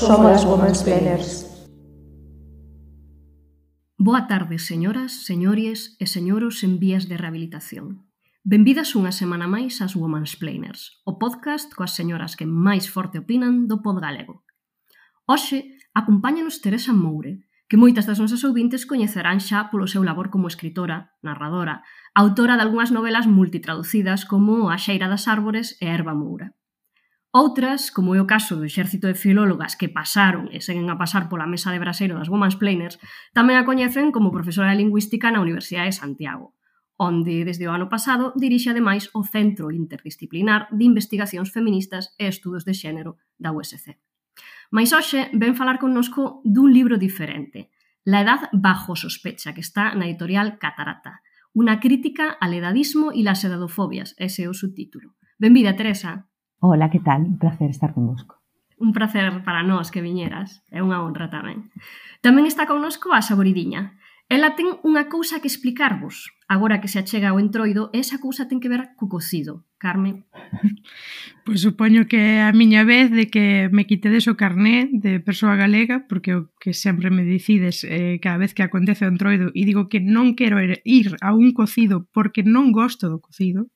somos as Women's Planners. Boa tarde, señoras, señores e señoros en vías de rehabilitación. Benvidas unha semana máis ás Women's Planers, o podcast coas señoras que máis forte opinan do pod galego. Hoxe, acompáñanos Teresa Moure, que moitas das nosas ouvintes coñecerán xa polo seu labor como escritora, narradora, autora de algunhas novelas multitraducidas como A xeira das árbores e Erva Moura. Outras, como é o caso do exército de filólogas que pasaron e seguen a pasar pola mesa de braseiro das Women's Planers, tamén a coñecen como profesora de Lingüística na Universidade de Santiago, onde desde o ano pasado dirixe ademais o Centro Interdisciplinar de Investigacións Feministas e Estudos de Xénero da USC. Mais hoxe ven falar connosco dun libro diferente, La edad bajo sospecha, que está na editorial Catarata, unha crítica al edadismo e las edadofobias, ese é o subtítulo. Benvida, Teresa. Ola, que tal? Un placer estar convosco. Un placer para nós que viñeras, é unha honra tamén. Tamén está connosco a Saboridiña. Ela ten unha cousa que explicarvos, agora que se achega o entroido, e esa cousa ten que ver co cocido. Carmen? Pois supoño que é a miña vez de que me quitedes o carné de persoa galega, porque o que sempre me dicides eh, cada vez que acontece o entroido e digo que non quero ir a un cocido porque non gosto do cocido,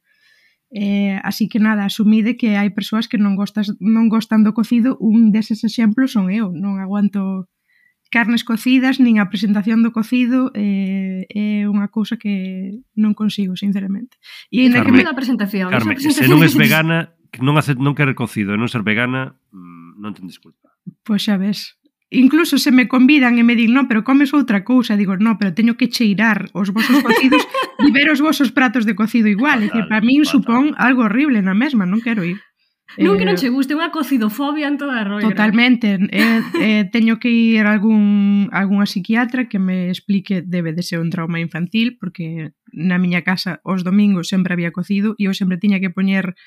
Eh, así que nada, asumide que hai persoas que non gostas, non gostan do cocido, un deses exemplos son eu, non aguanto carnes cocidas, nin a presentación do cocido eh, é unha cousa que non consigo, sinceramente. E ainda que me da presentación. Carme, presentación se non es vegana, non, hace, non quero cocido e non ser vegana, mm, non ten disculpa. Pois pues xa ves incluso se me convidan e me din, no, pero comes outra cousa, digo, no, pero teño que cheirar os vosos cocidos e ver os vosos pratos de cocido igual, é dicir, para min supón algo horrible na mesma, non quero ir. Non que non eh, che guste, unha cocidofobia en toda a roira. Totalmente. eh, eh, teño que ir a algún, algunha psiquiatra que me explique debe de ser un trauma infantil, porque na miña casa os domingos sempre había cocido e eu sempre tiña que poñer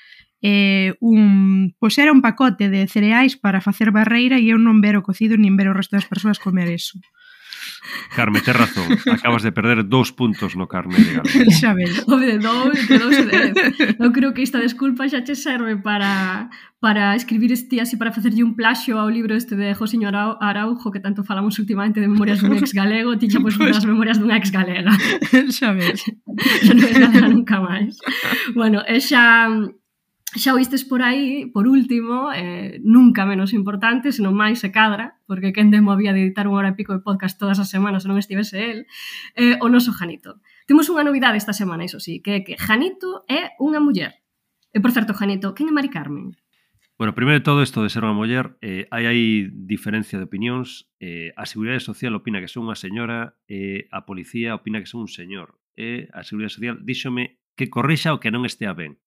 eh, un, pois era un pacote de cereais para facer barreira e eu non ver o cocido nin ver o resto das persoas comer eso. Carme, te razón, acabas de perder dous puntos no carne de galo. Xa ves. Home, dous, de dous e dez. Eu creo que esta desculpa xa che serve para, para escribir este así, para facerlle un plaxo ao libro este de José Araujo, que tanto falamos últimamente de memorias dun ex galego, ti xa pois, pois. pues, memorias dunha ex galega. Xa ves. xa non é galega nunca máis. Bueno, e xa Xa oístes por aí, por último, eh, nunca menos importante, senón máis se cadra, porque quen demo había de editar unha hora e pico de podcast todas as semanas se non estivese el, eh, o noso Janito. Temos unha novidade esta semana, iso sí, que é que Janito é unha muller. E, por certo, Janito, quen é Mari Carmen? Bueno, primeiro de todo, isto de ser unha muller, eh, hai aí diferencia de opinións. Eh, a Seguridade Social opina que son unha señora, eh, a policía opina que son un señor. E eh, a Seguridade Social díxome que corrixa o que non estea ben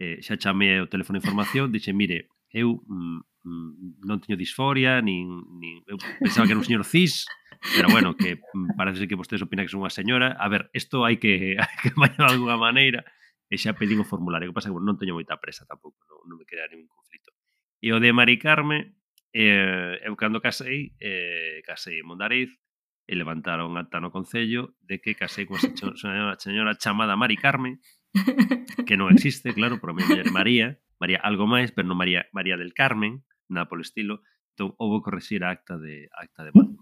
eh, xa chamei o teléfono de información, dixe, mire, eu mm, mm, non teño disforia, nin, nin, eu pensaba que era un señor cis, pero bueno, que mm, parece que vostedes opinan que son unha señora. A ver, isto hai que, hai que bañar de alguna maneira. E xa pedín o formulario. O que pasa que bueno, non teño moita presa tampouco, non, non me queda ningún conflito. E o de Mari Carme, eh, eu cando casei, eh, casei en Mondariz, e levantaron acta no Concello de que casei con señora, señora chamada Mari Carme, que non existe, claro, por a miña muller María, María algo máis, pero non María María del Carmen, nada polo estilo, entón houve corrixir a acta de acta de voto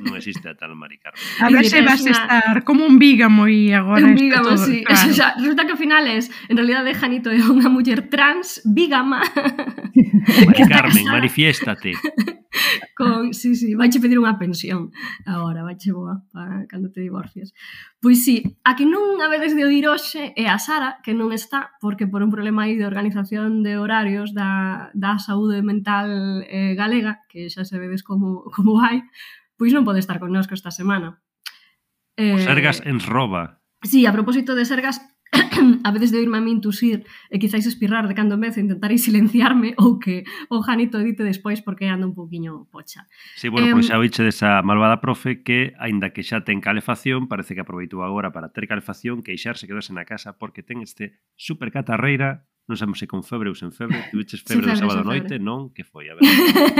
non existe a tal Mari Carmen. A ver se vas estar como un vígamo e agora un vígamo, todo, sí. Claro. o sea, resulta que ao final es, en realidad de Janito é unha muller trans, vígama. Mari Carmen, manifiéstate. Con, sí, sí, vaiche pedir unha pensión agora, vaiche boa para cando te divorcies. Pois sí, a que non a veces de oír hoxe é a Sara, que non está, porque por un problema aí de organización de horarios da, da saúde mental eh, galega, que xa se vedes como, como vai, pois non pode estar connosco esta semana. Eh, o Sergas ens roba. Sí, a propósito de Sergas, a veces de oírme a min tusir e quizáis espirrar de cando en vez intentarei silenciarme ou que o Janito dite despois porque ando un poquinho pocha. Sí, bueno, eh, pois xa oiche desa malvada profe que, aínda que xa ten calefacción, parece que aproveitou agora para ter calefacción, queixarse quedase na casa porque ten este super catarreira non sabemos se con febre ou sen febre, tiveches febre, febre do sábado noite, non? Que foi? A ver.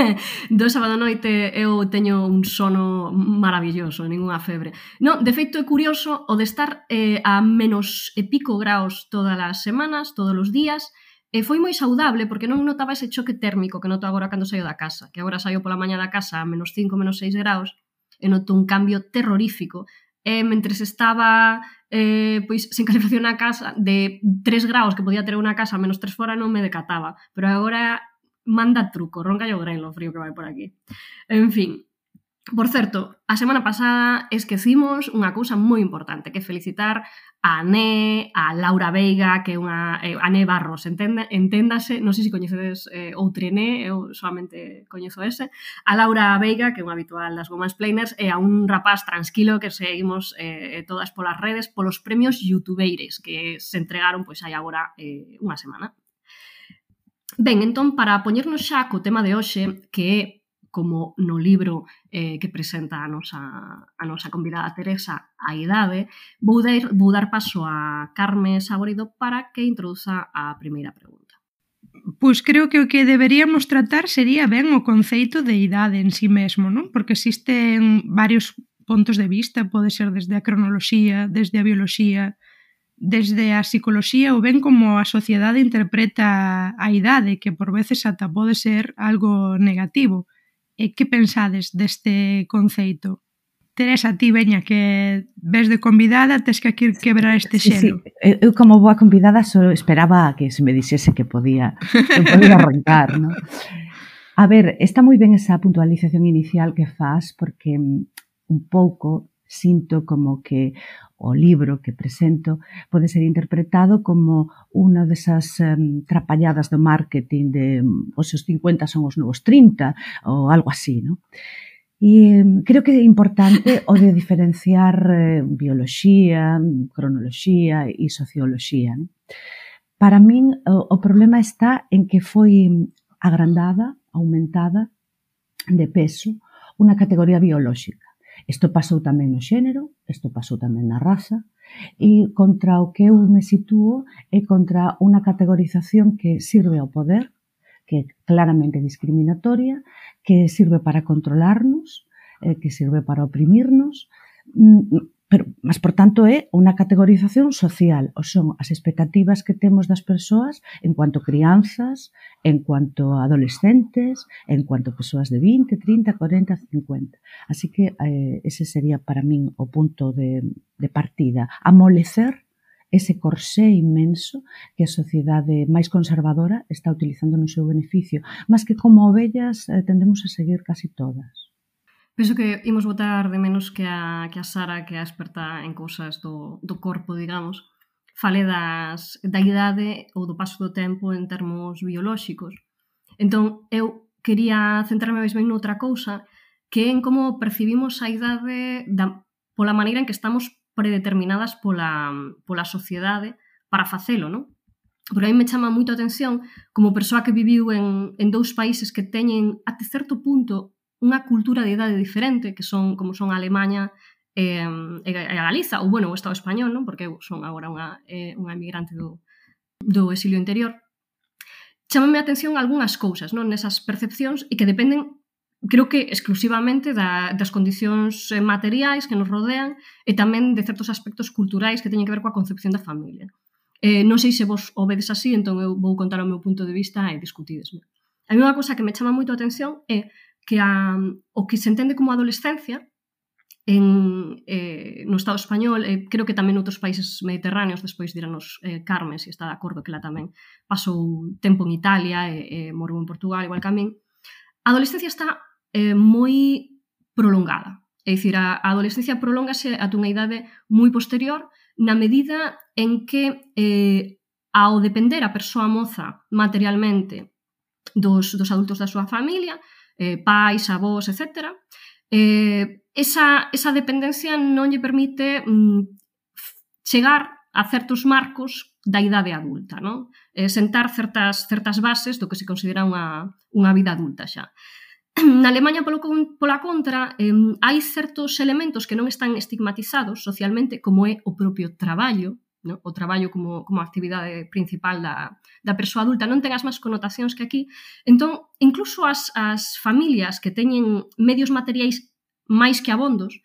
do sábado noite eu teño un sono maravilloso, ninguna febre. No, de feito é curioso o de estar eh, a menos e pico graus todas as semanas, todos os días, E foi moi saudable porque non notaba ese choque térmico que noto agora cando saio da casa, que agora saio pola mañá da casa a menos 5, menos 6 graus e noto un cambio terrorífico e mentres estaba eh, pois sen calefacción na casa de 3 graus que podía ter unha casa menos 3 fora non me decataba. Pero agora manda truco, ronca o grelo frío que vai por aquí. En fin, Por certo, a semana pasada esquecimos unha cousa moi importante, que felicitar a Ané, a Laura Veiga, que é unha eh, Ané Barros, entenda, enténdase, non sei se coñecedes eh, outra Ané, eu solamente coñezo ese, a Laura Veiga, que é unha habitual das Women's Planers, e a un rapaz tranquilo que seguimos eh, eh todas polas redes polos premios youtubeires que se entregaron pois hai agora eh, unha semana. Ben, entón, para poñernos xa co tema de hoxe, que é como no libro eh, que presenta a nosa, a nosa convidada Teresa a idade, vou dar, vou dar paso a Carme Saborido para que introduza a primeira pregunta. Pois creo que o que deberíamos tratar sería ben o conceito de idade en sí mesmo, non? Porque existen varios puntos de vista, pode ser desde a cronoloxía, desde a bioloxía, desde a psicoloxía ou ben como a sociedade interpreta a idade, que por veces ata pode ser algo negativo. E que pensades deste conceito? Teresa, ti veña que ves de convidada, tes que aquí quebrar este xelo. Sí, sí. Eu como boa convidada só esperaba que se me dixese que podía, que podía arrancar, ¿no? A ver, está moi ben esa puntualización inicial que fas porque mm, un pouco Sinto como que o libro que presento pode ser interpretado como unha desas um, trapalladas do marketing de os os 50 son os novos 30 ou algo así, non? E creo que é importante o de diferenciar eh, bioloxía, cronoloxía e socioloxía. Non? Para min o, o problema está en que foi agrandada, aumentada de peso, unha categoría biolóxica Isto pasou tamén no xénero, isto pasou tamén na raza, e contra o que eu me sitúo é contra unha categorización que sirve ao poder, que é claramente discriminatoria, que sirve para controlarnos, eh, que sirve para oprimirnos, mm, Pero, mas, por tanto, é unha categorización social, ou son as expectativas que temos das persoas en cuanto crianzas, en cuanto adolescentes, en cuanto persoas de 20, 30, 40, 50. Así que eh, ese sería para min o punto de, de partida, amolecer ese corsé inmenso que a sociedade máis conservadora está utilizando no seu beneficio, mas que como ovellas eh, tendemos a seguir casi todas. Penso que imos votar de menos que a, que a Sara, que é experta en cousas do, do corpo, digamos, fale das, da idade ou do paso do tempo en termos biolóxicos. Entón, eu quería centrarme máis ben noutra cousa, que é en como percibimos a idade da, pola maneira en que estamos predeterminadas pola, pola sociedade para facelo, non? Porque a mí me chama moito a atención como persoa que viviu en, en dous países que teñen até certo punto unha cultura de idade diferente, que son como son a Alemanha eh, e, e a Galiza, ou bueno, o Estado español, non? porque eu son agora unha, eh, unha emigrante do, do exilio interior, chamame a atención algunhas cousas non nesas percepcións e que dependen creo que exclusivamente da, das condicións eh, materiais que nos rodean e tamén de certos aspectos culturais que teñen que ver coa concepción da familia. Eh, non sei se vos o vedes así, entón eu vou contar o meu punto de vista e discutidesme. A mí unha cousa que me chama moito a atención é que a, o que se entende como adolescencia en, eh, no Estado español, eh, creo que tamén noutros países mediterráneos, despois diranos eh, Carmen, se está de acordo que la tamén pasou tempo en Italia e, e morou en Portugal, igual que a min, a adolescencia está eh, moi prolongada. É dicir, a, a adolescencia prolongase ata unha idade moi posterior na medida en que eh, ao depender a persoa moza materialmente dos, dos adultos da súa familia, eh, pais, avós, etc., eh, esa, esa dependencia non lle permite mm, chegar a certos marcos da idade adulta, non? Eh, sentar certas, certas bases do que se considera unha, unha vida adulta xa. Na Alemanha, polo, pola contra, eh, hai certos elementos que non están estigmatizados socialmente, como é o propio traballo, no? o traballo como, como actividade principal da, da persoa adulta non ten as máis connotacións que aquí. Entón, incluso as, as familias que teñen medios materiais máis que abondos,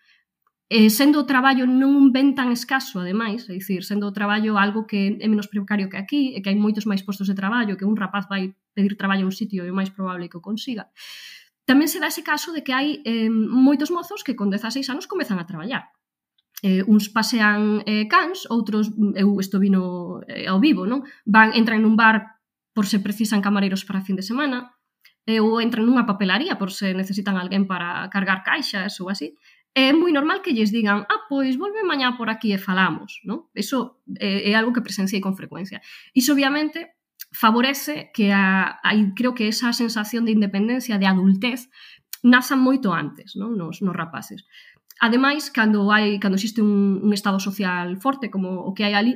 eh, sendo o traballo non un ben tan escaso, ademais, é dicir, sendo o traballo algo que é menos precario que aquí, e que hai moitos máis postos de traballo, que un rapaz vai pedir traballo a un sitio e o máis probable que o consiga, tamén se dá ese caso de que hai eh, moitos mozos que con 16 anos comezan a traballar eh, uns pasean eh, cans, outros, mm, eu isto vino eh, ao vivo, non? Van, entran nun bar por se precisan camareiros para fin de semana, eh, ou entran nunha papelaría por se necesitan alguén para cargar caixas ou así. É moi normal que lles digan, ah, pois volve mañá por aquí e falamos, non? Eso eh, é algo que presenciei con frecuencia. Iso, obviamente, favorece que a, a, creo que esa sensación de independencia, de adultez, nazan moito antes, non? Nos, nos rapaces. Ademais, cando hai cando existe un, un estado social forte como o que hai ali,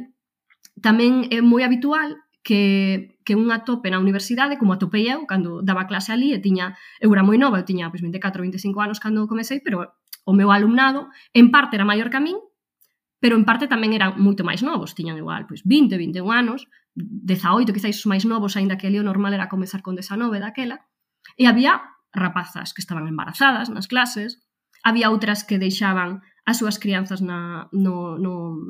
tamén é moi habitual que, que un atope na universidade, como atopei eu, cando daba clase ali, e tiña, eu era moi nova, eu tiña pois, 24 25 anos cando comecei, pero o meu alumnado, en parte era maior que a min, pero en parte tamén eran moito máis novos, tiñan igual pois 20, 21 anos, 18, quizáis os máis novos, aínda que ali o normal era comezar con 19 daquela, e había rapazas que estaban embarazadas nas clases, Había outras que deixaban as súas crianzas na, no, no,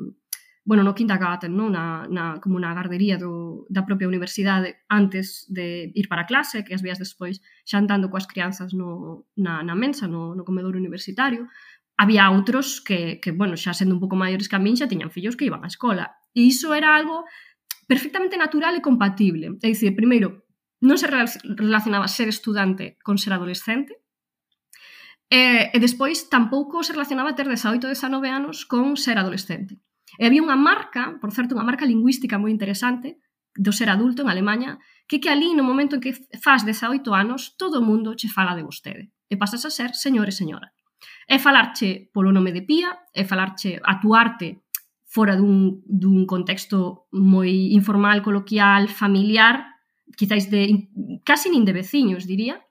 bueno, no kindergarten, non? Na, na, como na gardería do, da propia universidade antes de ir para a clase, que as vías despois xantando coas crianzas no, na, na mensa, no, no comedor universitario. Había outros que, que, bueno, xa sendo un pouco maiores que a min, xa tiñan fillos que iban á escola. E iso era algo perfectamente natural e compatible. É dicir, primeiro, non se relacionaba ser estudante con ser adolescente, E, e despois tampouco se relacionaba ter 18 19 anos con ser adolescente. E había unha marca, por certo, unha marca lingüística moi interesante do ser adulto en Alemanha, que que ali no momento en que faz 18 anos, todo o mundo che fala de vostede. E pasas a ser señor e señora. É falarche polo nome de pía, é falarche atuarte fora dun, dun contexto moi informal, coloquial, familiar, quizáis de, casi nin de veciños, diría,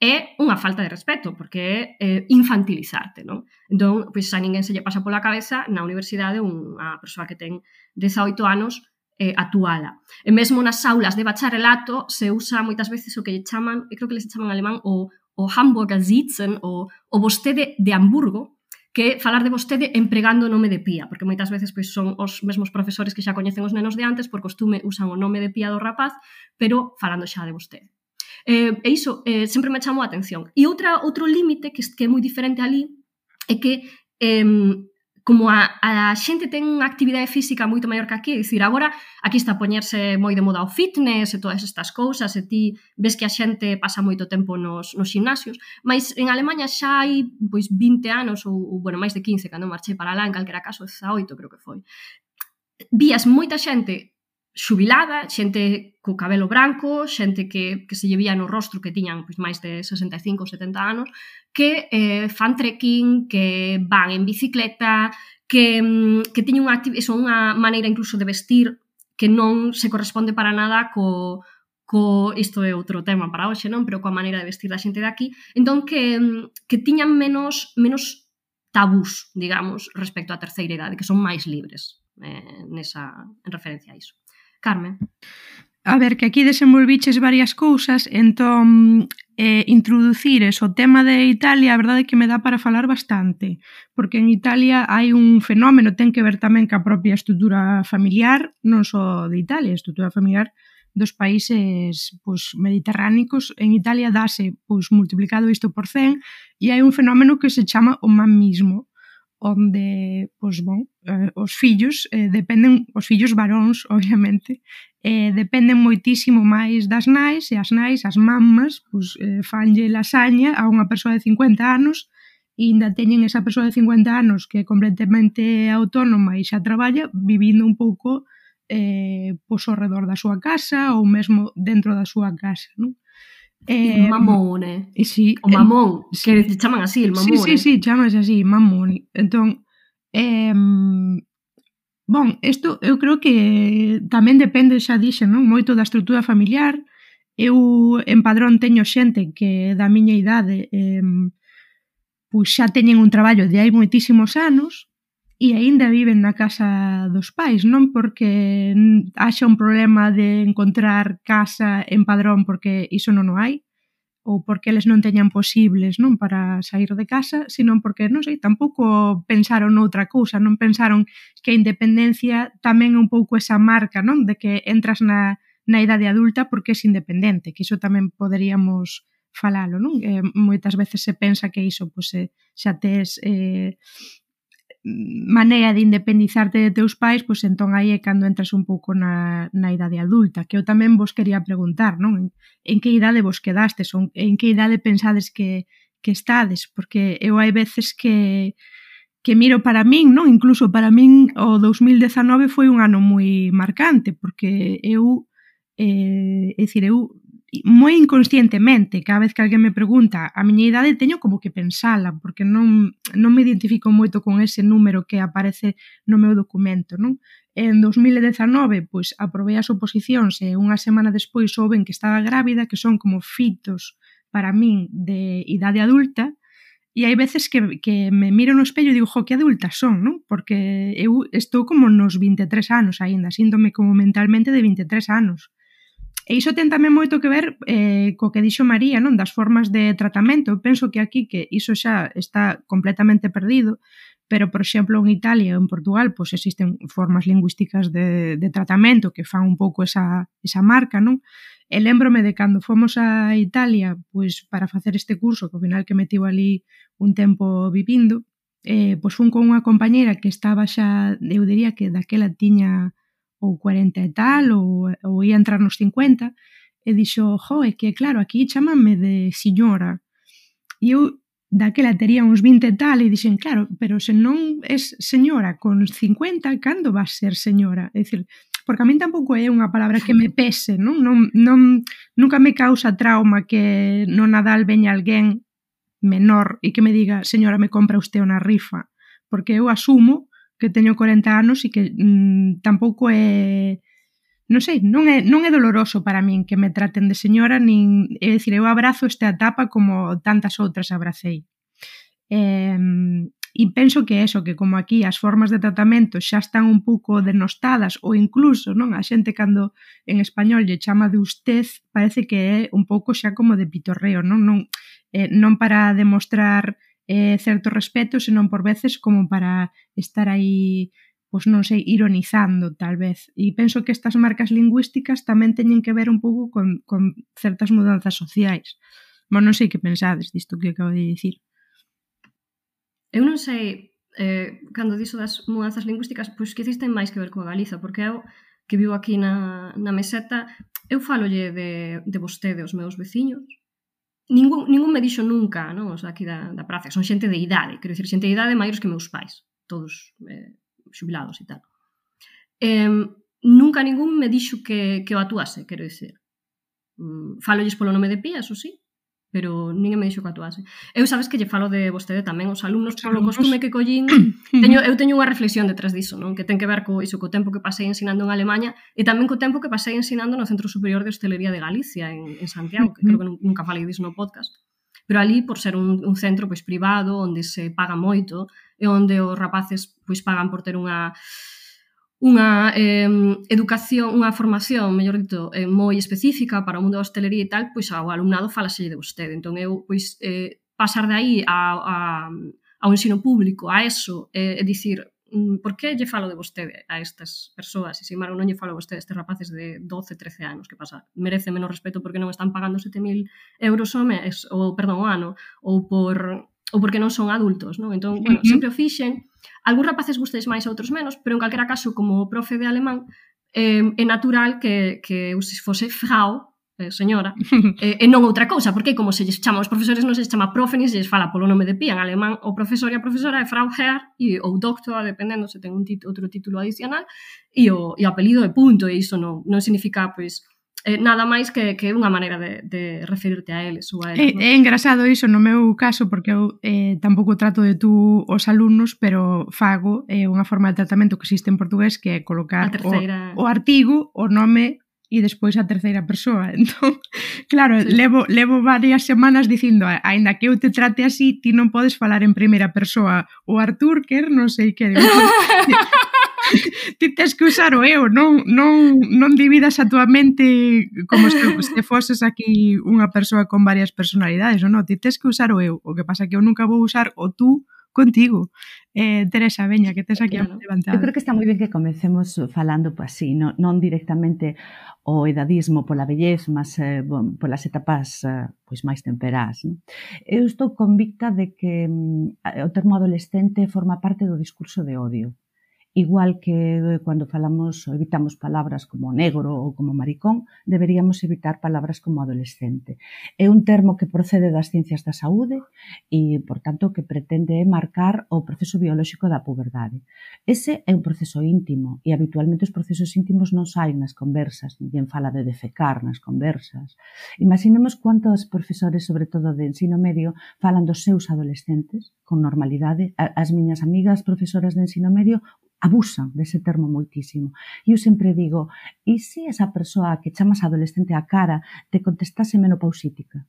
é unha falta de respeto, porque é eh, infantilizarte, non? Entón, pois xa ninguén se lle pasa pola cabeza na universidade unha persoa que ten 18 anos eh, atuala. E mesmo nas aulas de bacharelato se usa moitas veces o que lle chaman, e creo que les chaman en alemán o, o Hamburger Sitzen, o, o vostede de Hamburgo, que falar de vostede empregando o nome de pía, porque moitas veces pois son os mesmos profesores que xa coñecen os nenos de antes, por costume usan o nome de pía do rapaz, pero falando xa de vostede. Eh, e iso eh, sempre me chamou a atención. E outra, outro límite que, que é moi diferente ali é que eh, como a, a xente ten unha actividade física moito maior que aquí, é dicir, agora aquí está a poñerse moi de moda o fitness e todas estas cousas, e ti ves que a xente pasa moito tempo nos, nos gimnasios, mas en Alemanha xa hai pois 20 anos ou, ou bueno, máis de 15 cando marchei para lá, en calquera caso 18 creo que foi. Vías moita xente xubilada, xente co cabelo branco, xente que, que se llevía no rostro que tiñan pois, máis de 65 ou 70 anos, que eh, fan trekking, que van en bicicleta, que, mm, que teñen unha, son unha maneira incluso de vestir que non se corresponde para nada co, co isto é outro tema para hoxe, non? Pero coa maneira de vestir da xente de aquí. Entón, que, mm, que tiñan menos, menos tabús, digamos, respecto á terceira idade, que son máis libres eh, nesa, en referencia a iso. Carmen. A ver, que aquí desenvolviches varias cousas, entón eh, introducir o tema de Italia, a verdade é que me dá para falar bastante, porque en Italia hai un fenómeno, ten que ver tamén ca propia estrutura familiar, non só de Italia, estrutura familiar dos países pois, mediterránicos. En Italia dáse pois, multiplicado isto por 100 e hai un fenómeno que se chama o mamismo, onde, pois bon, eh, os fillos eh, dependen, os fillos varóns, obviamente, eh, dependen moitísimo máis das nais e as nais, as mamas, pois, eh, fanlle lasaña a unha persoa de 50 anos e ainda teñen esa persoa de 50 anos que é completamente autónoma e xa traballa vivindo un pouco eh, pois ao redor da súa casa ou mesmo dentro da súa casa, non? Eh, mm, mamón, eh? E si, o mamón, eh, que sí. chaman así, el mamón. Sí, sí, sí, chamas así, mamón. Entón, eh, bon, isto eu creo que tamén depende, xa dixen, non? moito da estrutura familiar. Eu en padrón teño xente que da miña idade eh, pois xa teñen un traballo de hai moitísimos anos, e aínda viven na casa dos pais, non porque haxa un problema de encontrar casa en padrón porque iso non o hai, ou porque eles non teñan posibles non para sair de casa, sino porque, non sei, tampouco pensaron outra cousa, non pensaron que a independencia tamén é un pouco esa marca, non? De que entras na, na idade adulta porque és independente, que iso tamén poderíamos falalo, non? Eh, moitas veces se pensa que iso pois, eh, xa tes eh, maneira de independizarte de teus pais, pois entón aí é cando entras un pouco na, na idade adulta, que eu tamén vos quería preguntar, non? En, en que idade vos quedastes, ou en que idade pensades que, que estades, porque eu hai veces que que miro para min, non? Incluso para min o 2019 foi un ano moi marcante, porque eu eh, é dicir, eu moi inconscientemente, cada vez que alguén me pregunta a miña idade, teño como que pensala, porque non, non me identifico moito con ese número que aparece no meu documento, non? En 2019, pois, aprobei as oposicións e unha semana despois souben que estaba grávida, que son como fitos para min de idade adulta, E hai veces que, que me miro no espello e digo, jo, que adulta son, non? Porque eu estou como nos 23 anos aínda, síndome como mentalmente de 23 anos. E iso ten tamén moito que ver eh, co que dixo María, non das formas de tratamento. Eu penso que aquí que iso xa está completamente perdido, pero, por exemplo, en Italia ou en Portugal pois existen formas lingüísticas de, de tratamento que fan un pouco esa, esa marca, non? E lembrome de cando fomos a Italia pois para facer este curso, que ao final que metiu ali un tempo vivindo, eh, pois fun con unha compañeira que estaba xa, eu diría que daquela tiña ou 40 e tal, ou, ou ia entrar nos 50, e dixo, jo, é que claro, aquí chamanme de señora. E eu daquela tería uns 20 e tal, e dixen, claro, pero se non es señora con 50, cando vas ser señora? É dicir, porque a min tampouco é unha palabra que me pese, non? non, non nunca me causa trauma que no Nadal veña alguén menor e que me diga, señora, me compra usted unha rifa, porque eu asumo que teño 40 anos e que mm, tampouco é non sei, non é, non é doloroso para min que me traten de señora, nin, é dicir, eu abrazo esta etapa como tantas outras abracei. Eh, e penso que eso, que como aquí as formas de tratamento xa están un pouco denostadas ou incluso, non, a xente cando en español lle chama de usted parece que é un pouco xa como de pitorreo, non, non, eh, non para demostrar eh, certo respeto, senón por veces como para estar aí pois non sei, ironizando tal vez. E penso que estas marcas lingüísticas tamén teñen que ver un pouco con, con certas mudanzas sociais. Bueno, non sei que pensades disto que acabo de dicir. Eu non sei, eh, cando dixo das mudanzas lingüísticas, pois que ten máis que ver coa Galiza, porque eu que vivo aquí na, na meseta, eu falolle de, de vostede os meus veciños, ningún, ningún me dixo nunca, non? Os daqui da, da praza, son xente de idade, quero dicir, xente de idade maiores que meus pais, todos eh, xubilados e tal. Eh, nunca ningún me dixo que, que o atuase, quero dicir. Mm, falolles polo nome de pía, eso sí, pero ninguén me dixo que actuase. Eu sabes que lle falo de vostede tamén, os alumnos polo costume que collín, teño, eu teño unha reflexión detrás diso, non? que ten que ver co, iso, co tempo que pasei ensinando en Alemanha e tamén co tempo que pasei ensinando no Centro Superior de Hostelería de Galicia, en, en Santiago, que creo que nunca falei diso no podcast, pero ali, por ser un, un centro pois privado, onde se paga moito, e onde os rapaces pois pagan por ter unha unha eh, educación, unha formación, mellor dito, eh, moi específica para o mundo da hostelería e tal, pois ao alumnado falaselle de vostede. Entón, eu, pois, eh, pasar de aí a, a, ao ensino público, a eso, eh, é dicir, mm, por que lle falo de vostede a estas persoas? E, sin embargo, non lle falo a vostede a estes rapaces de 12, 13 anos, que pasa? Merece menos respeto porque non están pagando 7.000 euros o mes, ou, perdón, o ano, ou por ou porque non son adultos, non? Entón, bueno, uh -huh. sempre o fixen. Algúns rapaces gustes máis, outros menos, pero en calquera caso, como profe de alemán, eh, é natural que, que se fose Frau, eh, señora, eh, e non outra cousa, porque como se lles chama aos profesores non se chama profe, ni se lles fala polo nome de pía, en alemán o profesor e a profesora é Frau Herr e, ou doctor, dependendo se ten un tít, outro título adicional, e o, e o apelido é punto, e iso non, non significa, pois, eh, nada máis que, que unha maneira de, de referirte a eles ou a eles. Eh, é, é engraçado iso no meu caso porque eu eh, tampouco trato de tú os alumnos, pero fago eh, unha forma de tratamento que existe en portugués que é colocar terceira... o, o artigo, o nome e despois a terceira persoa. Entón, claro, sí. levo, levo varias semanas dicindo, aínda que eu te trate así, ti non podes falar en primeira persoa. O Artur, que non sei que... ti tens que usar o eu, non, non, non dividas a tua mente como se, se foses aquí unha persoa con varias personalidades, non, ti tens que usar o eu, o que pasa que eu nunca vou usar o tú contigo. Eh, Teresa, veña, que tes aquí claro. levantada. Eu creo que está moi ben que comecemos falando pues, así, non, non directamente o edadismo pola bellez, mas eh, bon, polas etapas eh, pois máis temperás. Non? Eu estou convicta de que mm, o termo adolescente forma parte do discurso de odio. Igual que cando falamos ou evitamos palabras como negro ou como maricón, deberíamos evitar palabras como adolescente. É un termo que procede das ciencias da saúde e, por tanto, que pretende marcar o proceso biolóxico da puberdade. Ese é un proceso íntimo e habitualmente os procesos íntimos non saen nas conversas, ninguén fala de defecar nas conversas. Imaginemos cuántos profesores, sobre todo de ensino medio, falan dos seus adolescentes con normalidade. As miñas amigas profesoras de ensino medio abusan dese termo moitísimo. E eu sempre digo, e se esa persoa que chamas adolescente a cara te contestase menopausítica?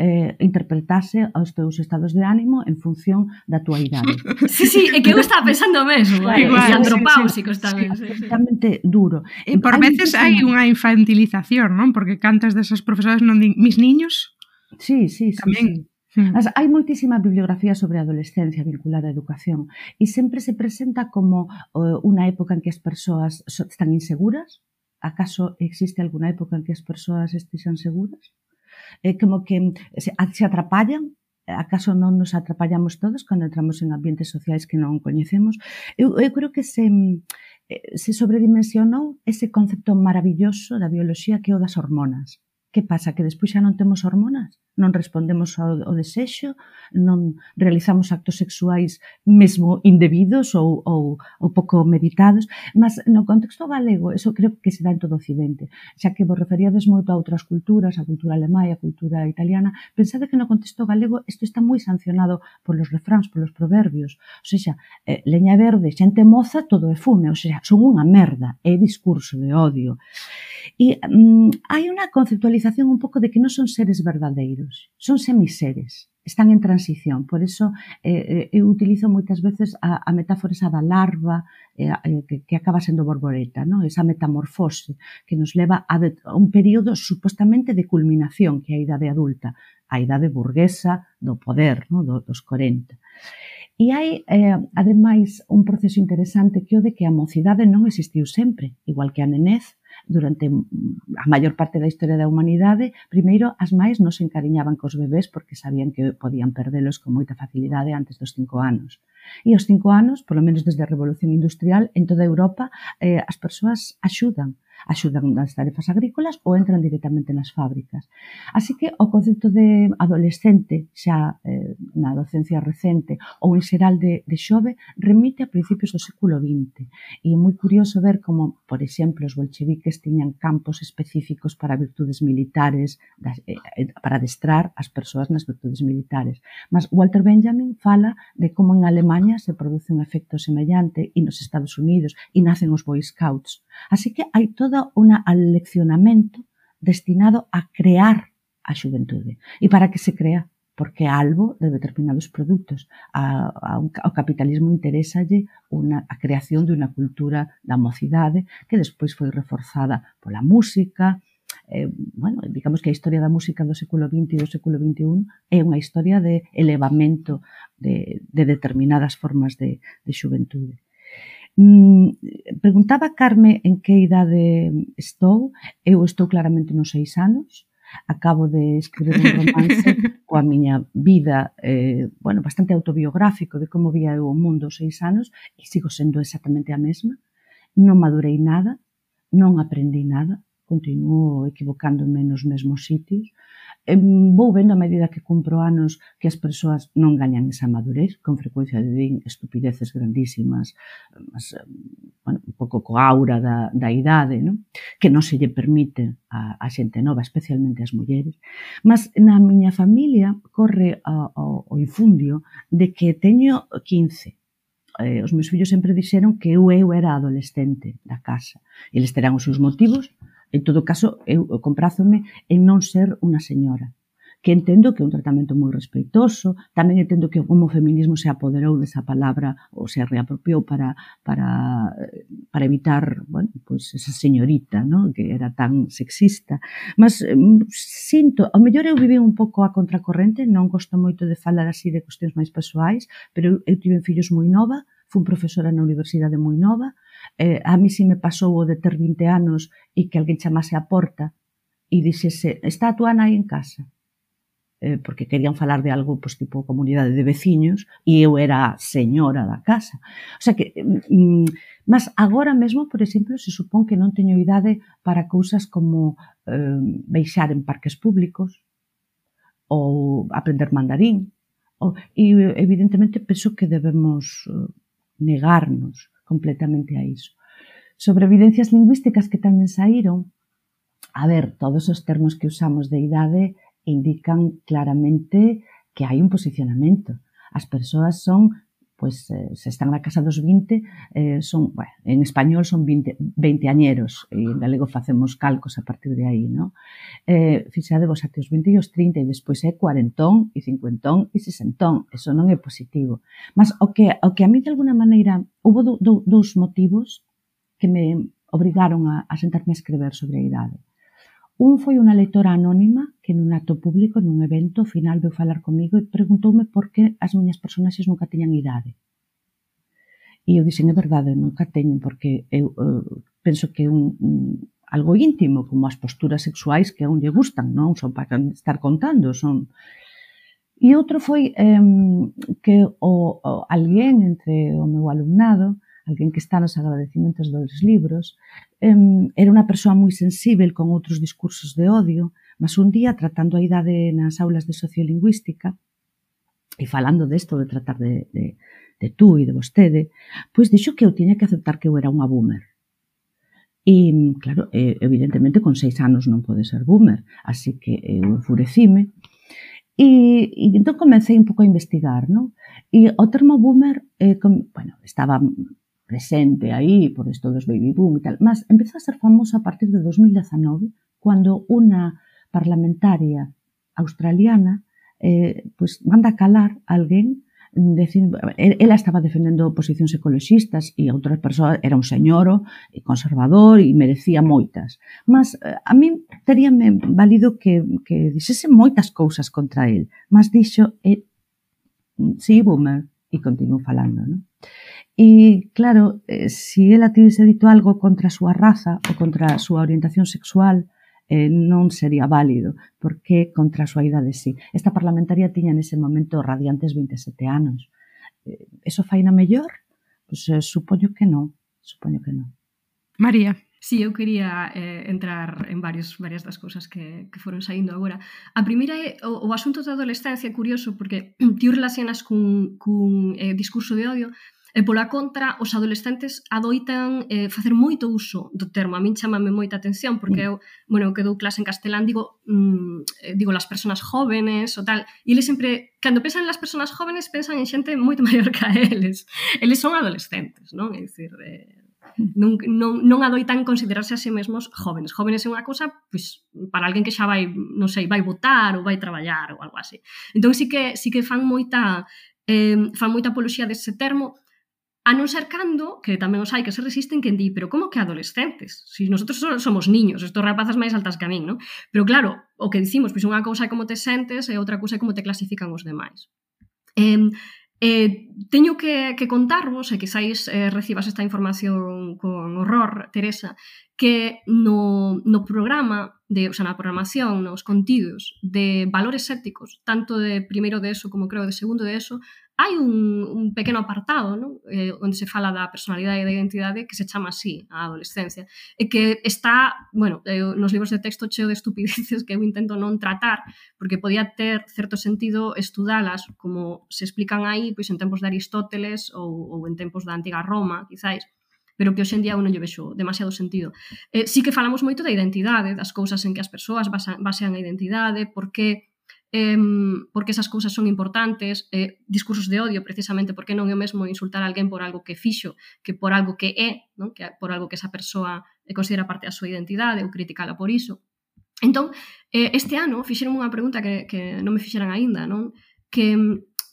eh, interpretase aos teus estados de ánimo en función da tua idade. Sí, sí, é que eu estaba pensando mesmo, claro, igual, andropáusicos sí, tamén. Sí, absolutamente sí. duro. E por hai veces hai unha infantilización, non? Porque cantas desas profesoras non din, mis niños? Sí, sí, sí. Tamén. Sí. Hmm. As, hai moitísima bibliografía sobre a adolescencia vinculada á educación e sempre se presenta como uh, unha época en que as persoas so, están inseguras. Acaso existe alguna época en que as persoas estexan seguras? Eh, como que se, se atrapallan acaso non nos atrapallamos todos cando entramos en ambientes sociais que non coñecemos. Eu, eu creo que se, eh, se sobredimensionou ese concepto maravilloso da bioloxía que é o das hormonas. Que pasa? Que despois xa non temos hormonas? non respondemos ao, ao desexo, non realizamos actos sexuais mesmo indebidos ou, ou, ou pouco meditados, mas no contexto galego, eso creo que se dá en todo o Occidente, xa que vos referíades moito a outras culturas, a cultura alemá e a cultura italiana, pensade que no contexto galego isto está moi sancionado polos refráns, polos proverbios, ou seja, eh, leña verde, xente moza, todo é fume, ou seja, son unha merda, é discurso de odio. E mm, hai unha conceptualización un pouco de que non son seres verdadeiros, semiseros, son semiseres, están en transición. Por eso eh, eh eu utilizo moitas veces a, a metáfora esa da larva eh, eh, que, que acaba sendo borboreta, ¿no? esa metamorfose que nos leva a, de, a un período supostamente de culminación que é a idade adulta, a idade burguesa do poder, ¿no? do, dos 40. E hai, eh, ademais, un proceso interesante que o de que a mocidade non existiu sempre, igual que a nenez, durante a maior parte da historia da humanidade, primeiro as máis non se encariñaban cos bebés porque sabían que podían perdelos con moita facilidade antes dos cinco anos. E aos cinco anos, polo menos desde a Revolución Industrial, en toda Europa, eh, as persoas axudan axudan nas tarefas agrícolas ou entran directamente nas fábricas. Así que o concepto de adolescente xa eh, na docencia recente ou en xeral de, de xove remite a principios do século XX e é moi curioso ver como, por exemplo, os bolcheviques tiñan campos específicos para virtudes militares, das, eh, para adestrar as persoas nas virtudes militares. Mas Walter Benjamin fala de como en Alemanha se produce un efecto semellante e nos Estados Unidos e nacen os Boy Scouts Así que hai todo un aleccionamento destinado a crear a xuventude. E para que se crea? Porque algo de determinados produtos. A, a un, ao capitalismo interesalle una, a creación de unha cultura da mocidade que despois foi reforzada pola música, eh, bueno, digamos que a historia da música do século XX e do século XXI é unha historia de elevamento de, de determinadas formas de, de xuventude. Mm, preguntaba Carme en que idade estou. Eu estou claramente nos seis anos. Acabo de escribir un romance coa miña vida, eh, bueno, bastante autobiográfico de como vía eu o mundo seis anos e sigo sendo exactamente a mesma. Non madurei nada, non aprendí nada, continuo equivocándome nos mesmos sitios, Eh, vou vendo a medida que cumpro anos que as persoas non gañan esa madurez, con frecuencia de din estupideces grandísimas, mas, eh, bueno, un pouco co aura da, da idade, non? que non se lle permite a, a xente nova, especialmente as mulleres. Mas na miña familia corre a, a, o infundio de que teño 15, eh, os meus fillos sempre dixeron que eu, eu era adolescente da casa. Eles terán os seus motivos, En todo caso, eu comprázome en non ser unha señora que entendo que é un tratamento moi respeitoso, tamén entendo que o feminismo se apoderou desa palabra ou se reapropiou para, para, para evitar bueno, pues esa señorita ¿no? que era tan sexista. Mas mm, sinto, ao mellor eu vivi un pouco a contracorrente, non gosto moito de falar así de cuestións máis persoais, pero eu tive fillos moi nova, fun profesora na Universidade moi nova, eh, a mí si me pasou o de ter 20 anos e que alguén chamase a porta e dixese, está a tua nai en casa? Eh, porque querían falar de algo pues, tipo comunidade de veciños e eu era a señora da casa. O sea que, mm, mas agora mesmo, por exemplo, se supón que non teño idade para cousas como eh, beixar en parques públicos ou aprender mandarín. Ou, e evidentemente penso que debemos eh, negarnos completamente a iso. Sobre evidencias lingüísticas que tamén saíron, a ver, todos os termos que usamos de idade indican claramente que hai un posicionamento. As persoas son pois eh, se están na casa dos 20, eh, son, bueno, en español son 20, 20 añeros, e en galego facemos calcos a partir de aí, no? Eh, fixade vos até os 20 e os 30 e despois é cuarentón e cincuentón e sesentón, eso non é positivo. Mas o que, o que a mí de alguna maneira, houve do, do, dous motivos que me obrigaron a, a sentarme a escrever sobre a idade. Un foi unha lectora anónima que nun acto público, nun evento, ao final veu falar comigo e preguntoume por que as miñas personaxes nunca tiñan idade. E eu dixen, é verdade, nunca teñen, porque eu uh, penso que un, un algo íntimo, como as posturas sexuais que a un lle gustan, non son para estar contando, son... E outro foi eh, que o, o alguén entre o meu alumnado alguén que está nos agradecimentos dos libros, era unha persoa moi sensível con outros discursos de odio, mas un día, tratando a idade nas aulas de sociolingüística, e falando desto de tratar de, de, de tú e de vostede, pois dixo que eu tiña que aceptar que eu era unha boomer. E, claro, evidentemente, con seis anos non pode ser boomer, así que eu enfurecime. E, e entón comecei un pouco a investigar, non? E o termo boomer, eh, com, bueno, estaba presente aí por isto dos baby boom e tal, mas empezou a ser famosa a partir de 2019 cando unha parlamentaria australiana eh, pues, manda calar a alguén mm, dicindo, eh, ela estaba defendendo posicións ecologistas e outras persoas era un señoro conservador e merecía moitas. Mas eh, a min teríame válido que, que dixese moitas cousas contra el, mas dixo eh, mm, sí, boomer, e continuo falando, non? E, claro, eh, si ela tivese dito algo contra a súa raza ou contra a súa orientación sexual, eh, non sería válido, porque contra a súa idade sí. Esta parlamentaria tiña nese momento radiantes 27 anos. Eh, eso faina mellor? Pois pues, eh, supoño que non, supoño que non. María. Sí, eu quería eh, entrar en varios, varias das cousas que, que foron saindo agora. A primeira é o, o asunto da adolescencia, curioso, porque ti relacionas cun, cun eh, discurso de odio, E pola contra, os adolescentes adoitan eh, facer moito uso do termo. A min chamame moita atención, porque eu, bueno, eu que dou clase en castelán, digo, mm, eh, digo las personas jóvenes o tal, e eles sempre, cando pensan en las personas jóvenes, pensan en xente moito maior que a eles. Eles son adolescentes, non? É dicir, eh, non, non, non adoitan considerarse a sí mesmos jóvenes. Jóvenes é unha cousa, pois, para alguén que xa vai, non sei, vai votar ou vai traballar ou algo así. Entón, sí que, sí que fan moita eh, fan moita apoloxía dese termo, a non ser cando, que tamén os hai que se resisten, que di, pero como que adolescentes? Si nosotros somos niños, estos rapazas máis altas que a min, non? Pero claro, o que dicimos, pois unha cousa é como te sentes e outra cousa é como te clasifican os demais. Eh, Eh, teño que, que contarvos, e quizáis eh, recibas esta información con horror, Teresa, que no, no programa, de, o sea, na programación, nos contidos de valores éticos, tanto de primeiro de ESO como creo de segundo de ESO, hai un, un pequeno apartado non? Eh, onde se fala da personalidade e da identidade que se chama así, a adolescencia e que está, bueno, eh, nos libros de texto cheo de estupideces que eu intento non tratar porque podía ter certo sentido estudalas como se explican aí pois en tempos de Aristóteles ou, ou en tempos da antiga Roma, quizáis pero que hoxendía eu non lle vexo demasiado sentido. Eh, sí que falamos moito da identidade, das cousas en que as persoas basan, basean a identidade, por que eh, porque esas cousas son importantes, eh, discursos de odio precisamente, porque non é o mesmo insultar a alguén por algo que fixo que por algo que é, non? que por algo que esa persoa eh, considera parte da súa identidade ou criticala por iso. Entón, eh, este ano fixeron unha pregunta que, que non me fixeran aínda, non? Que,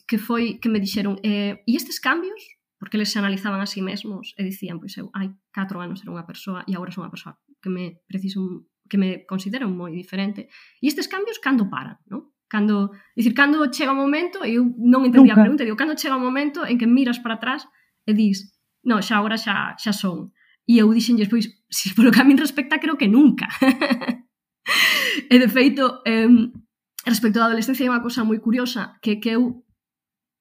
que foi que me dixeron, eh, e estes cambios? Porque eles se analizaban a sí mesmos e dicían, pois eu, hai 4 anos era unha persoa e agora son unha persoa que me preciso que me considero moi diferente. E estes cambios cando paran, non? Cando, dicir, cando chega o momento, eu non entendía Nunca. a pregunta, digo, cando chega o momento en que miras para atrás e dis, no, xa agora xa, xa son. E eu dixenlles, pois, si polo que a min respecta, creo que nunca. e de feito, eh, respecto á adolescencia, é unha cosa moi curiosa que, que eu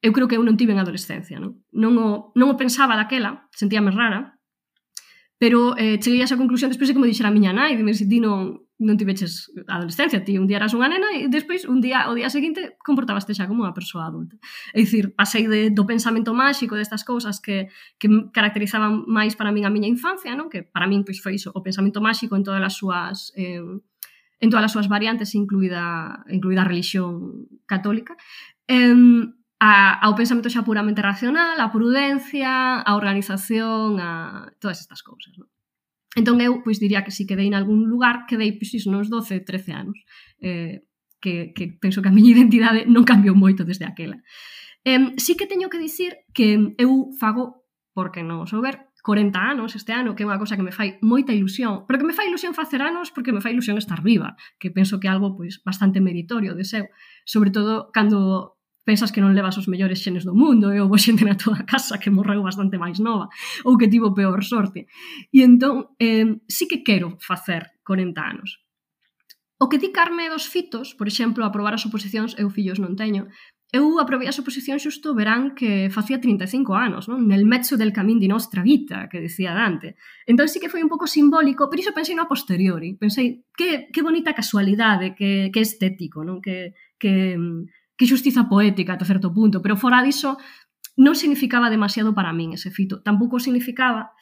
eu creo que eu non tive en adolescencia, non? Non o, non o pensaba daquela, sentíame rara, pero eh, cheguei a esa conclusión despois de que me dixera a miña nai, dime se ti non, non tiveches adolescencia, ti un día eras unha nena e despois un día o día seguinte comportabaste xa como unha persoa adulta. É dicir, pasei de, do pensamento máxico destas cousas que, que caracterizaban máis para min a miña infancia, non? que para min pois, foi iso, o pensamento máxico en todas as súas eh, en todas as súas variantes, incluída, incluída a religión católica, eh, a, ao pensamento xa puramente racional, a prudencia, a organización, a todas estas cousas. Non? Entón eu pois diría que si quedei en algún lugar, quedei pois iso nos 12, 13 anos. Eh, que, que penso que a miña identidade non cambiou moito desde aquela. Eh, sí que teño que dicir que eu fago, porque non souber, 40 anos este ano, que é unha cosa que me fai moita ilusión, pero que me fai ilusión facer anos porque me fai ilusión estar viva, que penso que é algo pois bastante meritorio de seu, sobre todo cando pensas que non levas os mellores xenes do mundo e houve xente na tua casa que morreu bastante máis nova ou que tivo peor sorte. E entón, eh, sí que quero facer 40 anos. O que di Carme dos fitos, por exemplo, aprobar as oposicións, eu fillos non teño, eu aprobei as oposicións xusto o verán que facía 35 anos, non? nel mezzo del camín di nostra vita, que decía Dante. Entón sí que foi un pouco simbólico, pero iso pensei no a posteriori. Pensei, que, que bonita casualidade, que, que estético, non? Que, que, que xustiza poética ata certo punto, pero fora diso non significaba demasiado para min ese fito. Tampouco significaba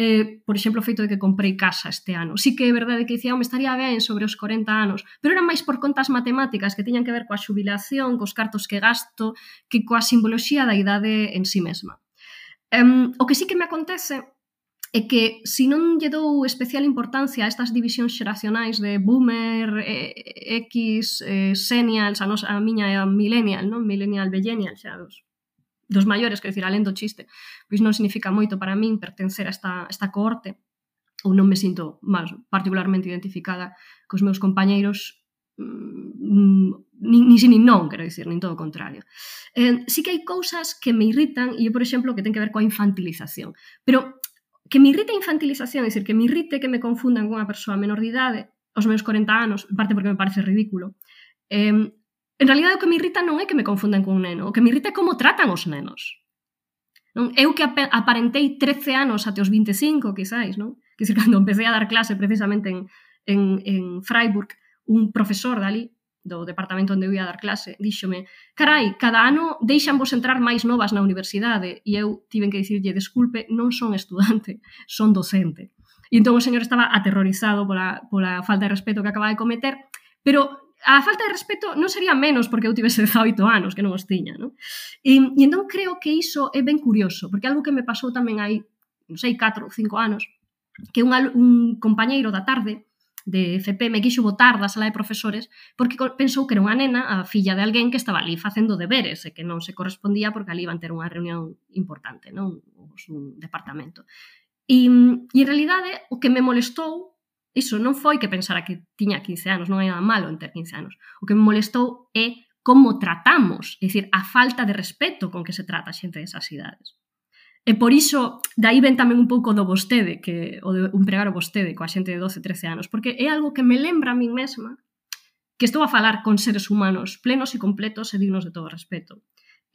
eh, por exemplo, o feito de que comprei casa este ano. Sí que é verdade que dicía, me estaría ben sobre os 40 anos, pero era máis por contas matemáticas que tiñan que ver coa xubilación, cos cartos que gasto, que coa simboloxía da idade en sí mesma. Um, o que sí que me acontece é que se non lle dou especial importancia a estas divisións xeracionais de boomer, eh, X, eh, senials, a, nos, a miña é a millennial, non? Millennial, bellenial, xa dos, dos maiores, quero dicir, alén do chiste, pois non significa moito para min pertencer a esta, esta cohorte, ou non me sinto máis particularmente identificada cos meus compañeiros mm, mm, nin, nin si nin non, quero dicir, nin todo o contrario. Eh, sí que hai cousas que me irritan e eu, por exemplo, que ten que ver coa infantilización. Pero que me irrita a infantilización, é dicir, que me irrite que me confundan cunha persoa menor de idade aos meus 40 anos, en parte porque me parece ridículo. Eh, en realidad o que me irrita non é que me confundan con un neno, o que me irrita é como tratan os nenos. Non? Eu que aparentei 13 anos até os 25, quizáis, non? Que cando empecé a dar clase precisamente en, en, en Freiburg, un profesor dali do departamento onde eu ia dar clase, díxome, carai, cada ano deixan vos entrar máis novas na universidade, e eu tiven que dicirlle, desculpe, non son estudante, son docente. E entón o señor estaba aterrorizado pola, pola falta de respeto que acaba de cometer, pero a falta de respeto non sería menos porque eu tivese 18 anos, que non os tiña, non? E, e entón creo que iso é ben curioso, porque algo que me pasou tamén hai, non sei, 4 ou 5 anos, que un, un compañeiro da tarde de FP me quixo botar da sala de profesores porque pensou que era unha nena a filla de alguén que estaba ali facendo deberes e que non se correspondía porque ali iban ter unha reunión importante, non? Un departamento. E, e en realidade o que me molestou Iso non foi que pensara que tiña 15 anos, non hai nada malo en ter 15 anos. O que me molestou é como tratamos, é dicir, a falta de respeto con que se trata xente desas idades. E por iso, dai ven tamén un pouco do vostede, que o de un pregar o vostede coa xente de 12, 13 anos, porque é algo que me lembra a min mesma que estou a falar con seres humanos plenos e completos e dignos de todo respeto.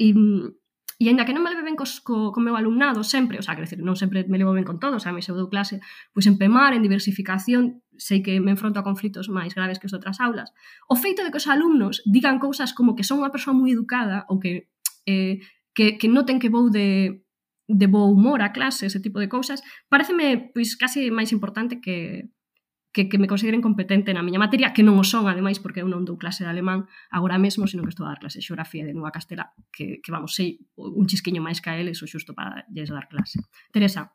E, e ainda que non me leve ben cos, co, co meu alumnado sempre, o sea, quero decir, non sempre me levo ben con todos, a mi eu dou clase, pois en PEMAR, en diversificación, sei que me enfronto a conflitos máis graves que os outras aulas. O feito de que os alumnos digan cousas como que son unha persoa moi educada ou que eh, que, que noten que vou de, de bo humor a clase, ese tipo de cousas, pareceme pois case máis importante que que, que me consideren competente na miña materia, que non o son, ademais, porque eu non dou clase de alemán agora mesmo, sino que estou a dar clase de xeografía de Nova Castela, que, que vamos, sei un chisquiño máis que a eles o xusto para lles dar clase. Teresa.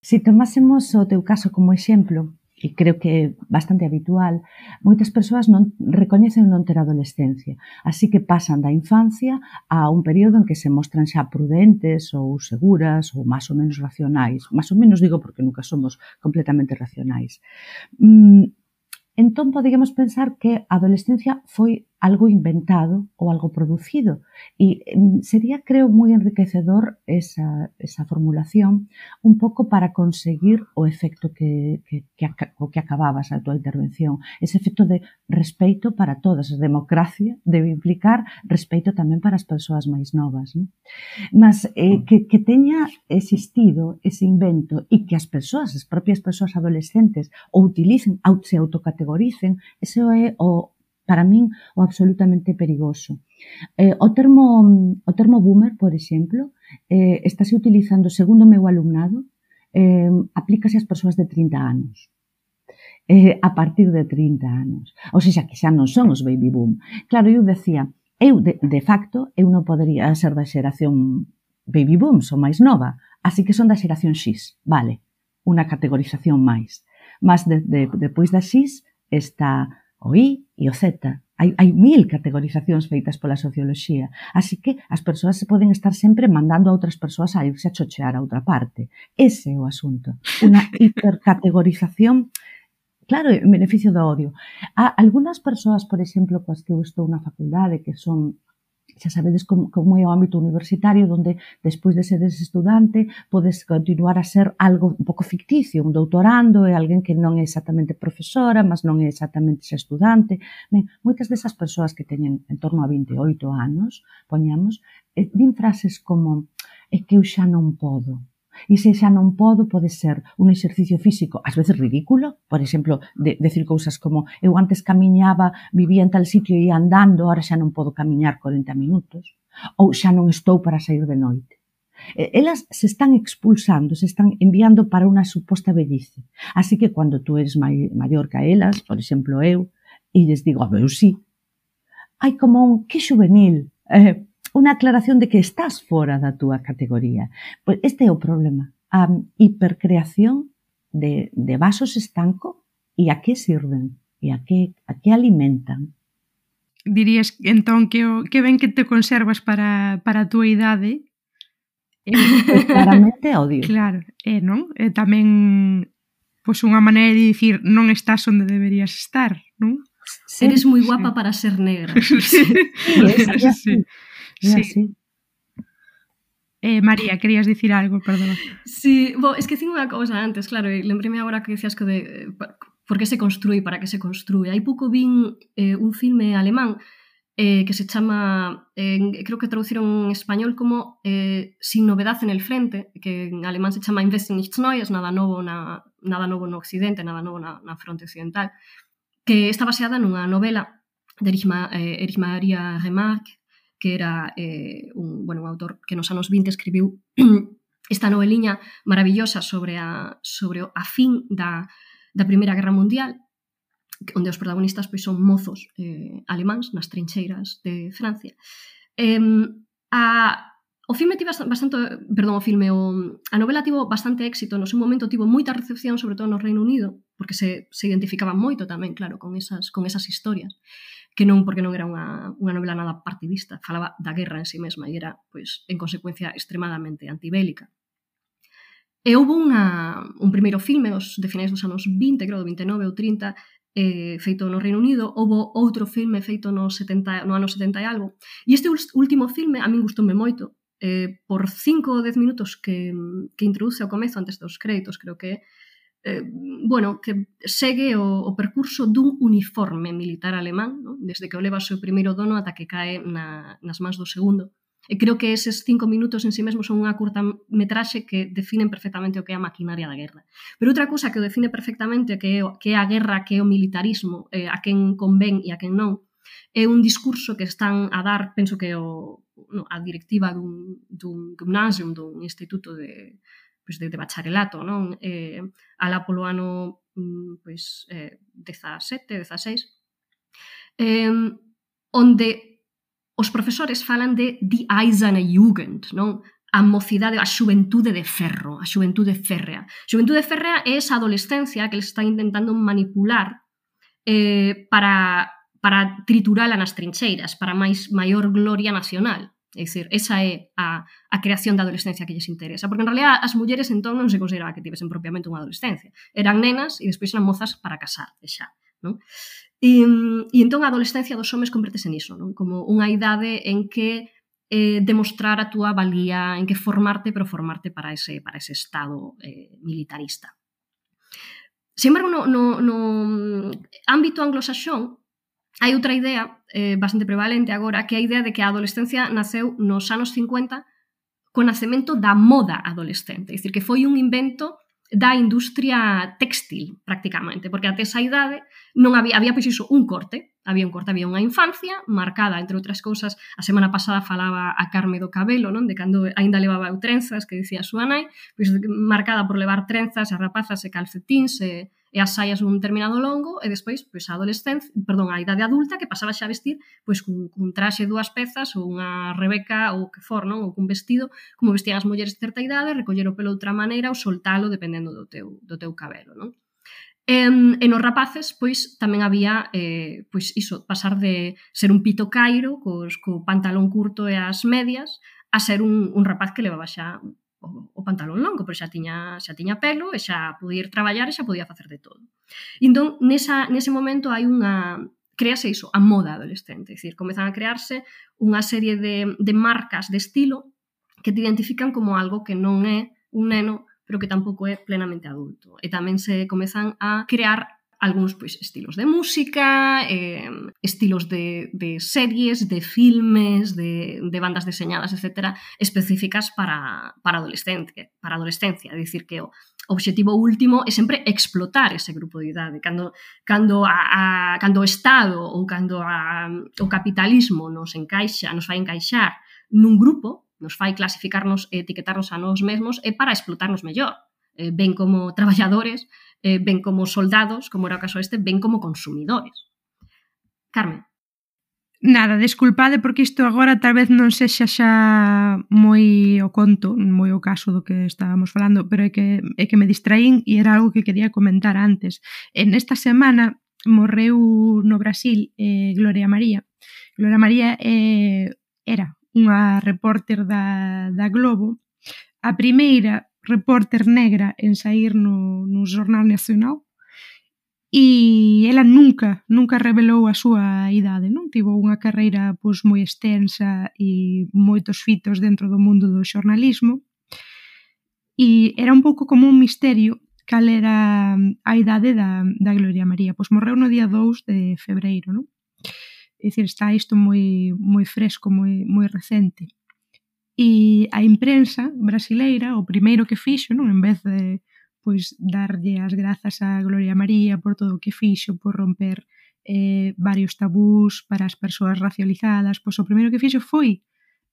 Se tomásemos o teu caso como exemplo, e creo que bastante habitual, moitas persoas non recoñecen non ter adolescencia. Así que pasan da infancia a un período en que se mostran xa prudentes ou seguras ou máis ou menos racionais. máis ou menos digo porque nunca somos completamente racionais. Mm, entón, poderíamos pensar que a adolescencia foi algo inventado ou algo producido. E sería, creo, moi enriquecedor esa, esa formulación, un pouco para conseguir o efecto que, que, que, o que acababas a tua intervención, ese efecto de respeito para todas. A democracia debe implicar respeito tamén para as persoas máis novas. Non? Mas eh, mm. que, que teña existido ese invento e que as persoas, as propias persoas adolescentes, o utilicen, se autocategoricen, ese é o, para min o absolutamente perigoso. Eh, o, termo, o termo boomer, por exemplo, eh, estáse utilizando segundo o meu alumnado, eh, aplícase ás persoas de 30 anos. Eh, a partir de 30 anos. Ou seja, que xa non son os baby boom. Claro, eu decía, eu de, de facto, eu non podería ser da xeración baby boom, son máis nova, así que son da xeración X, vale, unha categorización máis. Mas de, de, depois da X está o I e o Z. Hai, hai mil categorizacións feitas pola socioloxía, así que as persoas se poden estar sempre mandando a outras persoas a irse a chochear a outra parte. Ese é o asunto. Unha hipercategorización Claro, en beneficio do odio. A algunhas persoas, por exemplo, coas que eu estou na facultade, que son xa sabedes como, como é o ámbito universitario, onde despois de seres estudante podes continuar a ser algo un pouco ficticio, un doutorando é alguén que non é exactamente profesora, mas non é exactamente xa estudante. Ben, moitas desas persoas que teñen en torno a 28 anos, poñamos, eh, din frases como é que eu xa non podo, E se xa non podo, pode ser un exercicio físico, ás veces ridículo, por exemplo, de, decir cousas como eu antes camiñaba, vivía en tal sitio e ia andando, ahora xa non podo camiñar 40 minutos, ou xa non estou para sair de noite. Elas se están expulsando, se están enviando para unha suposta bellice. Así que cando tú eres maior que elas, por exemplo eu, e lles digo, a ver, eu sí, hai como un que juvenil, eh, unha aclaración de que estás fora da túa categoría. Pois este é o problema, a hipercreación de, de vasos estanco e a que sirven e a que, a que alimentan. Dirías entón que, o, que ben que te conservas para, para a túa idade pois é claramente odio. Claro, é, non? É tamén pois unha maneira de dicir non estás onde deberías estar, non? Sí, Eres moi guapa sí. para ser negra. Sí, sí, sí, sí. Sí. así. Eh, María, querías dicir algo, perdón. Sí, bo, es que dicen unha cousa antes, claro, e lembreme agora que dicías que de por que se construí, para que se construí. Hai pouco vin eh, un filme alemán eh, que se chama, eh, creo que traduciron en español como eh, Sin novedad en el frente, que en alemán se chama Invest in nichts Neues, nada novo na, nada novo no occidente, nada novo na, na fronte occidental, que está baseada nunha novela de Erich, Ma, eh, Erich Maria Remarque, que era eh, un, bueno, un autor que nos anos 20 escribiu esta noveliña maravillosa sobre a, sobre a fin da, da Primeira Guerra Mundial onde os protagonistas pois son mozos eh, alemáns nas trincheiras de Francia. Eh, a, O filme tivo bastante, perdón, o filme, o, a novela tivo bastante éxito, no seu momento tivo moita recepción, sobre todo no Reino Unido, porque se, se identificaban moito tamén, claro, con esas, con esas historias que non porque non era unha, unha novela nada partidista, falaba da guerra en si sí mesma e era, pois, en consecuencia, extremadamente antibélica. E houve unha, un primeiro filme dos, de finais dos anos 20, creo, 29 ou 30, eh, feito no Reino Unido, houve outro filme feito no, 70, no ano 70 e algo, e este último filme a min gustoume moito, eh, por 5 ou 10 minutos que, que introduce ao comezo antes dos créditos, creo que eh, bueno, que segue o, o percurso dun uniforme militar alemán, ¿no? desde que o leva o seu primeiro dono ata que cae na, nas mans do segundo. E creo que eses cinco minutos en sí mesmo son unha curta metraxe que definen perfectamente o que é a maquinaria da guerra. Pero outra cousa que o define perfectamente que é, que é a guerra, que é o militarismo, eh, a quen convén e a quen non, é un discurso que están a dar, penso que o, no, a directiva dun, dun gymnasium, dun instituto de, pois, de, de bacharelato, non? Eh, alá polo ano pois, eh, 17, 16, eh, onde os profesores falan de die Eiserne Jugend, non? a mocidade, a xuventude de ferro, a xuventude férrea. Xuventude férrea é esa adolescencia que les están intentando manipular eh, para, para triturala nas trincheiras, para máis maior gloria nacional. É dicir, esa é a, a creación da adolescencia que lles interesa, porque en realidad as mulleres entón non se consideraba que tivesen propiamente unha adolescencia. Eran nenas e despois eran mozas para casar, e xa. Non? E, e entón a adolescencia dos homes convertese niso, non? como unha idade en que eh, demostrar a túa valía, en que formarte, pero formarte para ese, para ese estado eh, militarista. Sin embargo, no, no, no ámbito anglosaxón, Hai outra idea eh, bastante prevalente agora, que é a idea de que a adolescencia naceu nos anos 50 co nacemento da moda adolescente. É dicir, que foi un invento da industria textil, prácticamente, porque até esa idade non había, había pois iso, un corte, había un corte, había unha infancia marcada, entre outras cousas, a semana pasada falaba a Carme do cabelo, non? De cando aínda levaba eu trenzas, que dicía a súa nai, pois marcada por levar trenzas, a rapazas e calcetíns e, e as saias un determinado longo e despois pois, a adolescencia, perdón, a idade adulta que pasaba xa a vestir pois cun, cun traxe dúas pezas ou unha rebeca ou que for, non? Ou cun vestido, como vestían as mulleres de certa idade, recoller o pelo de outra maneira ou soltalo dependendo do teu, do teu cabelo, non? E, e nos rapaces, pois, tamén había, eh, pois, iso, pasar de ser un pito cairo, cos, co pantalón curto e as medias, a ser un, un rapaz que levaba xa o, o pantalón longo, porque xa tiña, xa tiña pelo e xa podía ir traballar e xa podía facer de todo. Entón, nesa, nese momento hai unha crease iso, a moda adolescente, é dicir, comezan a crearse unha serie de, de marcas de estilo que te identifican como algo que non é un neno pero que tampouco é plenamente adulto. E tamén se comezan a crear algúns pois estilos de música, eh, estilos de, de series, de filmes, de, de bandas deseñadas, etc., específicas para, para adolescente, para adolescencia, é dicir que o obxectivo último é sempre explotar ese grupo de idade, cando, cando, a, a, cando o Estado ou cando a, o capitalismo nos encaixa, nos fai encaixar nun grupo, nos fai clasificarnos e etiquetarnos a nós mesmos é para explotarnos mellor, eh, ven como traballadores, eh, ven como soldados, como era o caso este, ven como consumidores. Carmen. Nada, desculpade porque isto agora tal vez non sexa xa moi o conto, moi o caso do que estábamos falando, pero é que, é que me distraín e era algo que quería comentar antes. En esta semana morreu no Brasil eh, Gloria María. Gloria María eh, era unha repórter da, da Globo, a primeira reporter negra en sair no, no Jornal Nacional e ela nunca, nunca revelou a súa idade, non? Tivo unha carreira pois, moi extensa e moitos fitos dentro do mundo do xornalismo e era un pouco como un misterio cal era a idade da, da Gloria María. Pois morreu no día 2 de febreiro, non? É dicir, está isto moi, moi fresco, moi, moi recente. E a imprensa brasileira, o primeiro que fixo, non en vez de pois darlle as grazas a Gloria María por todo o que fixo, por romper eh, varios tabús para as persoas racializadas, pois o primeiro que fixo foi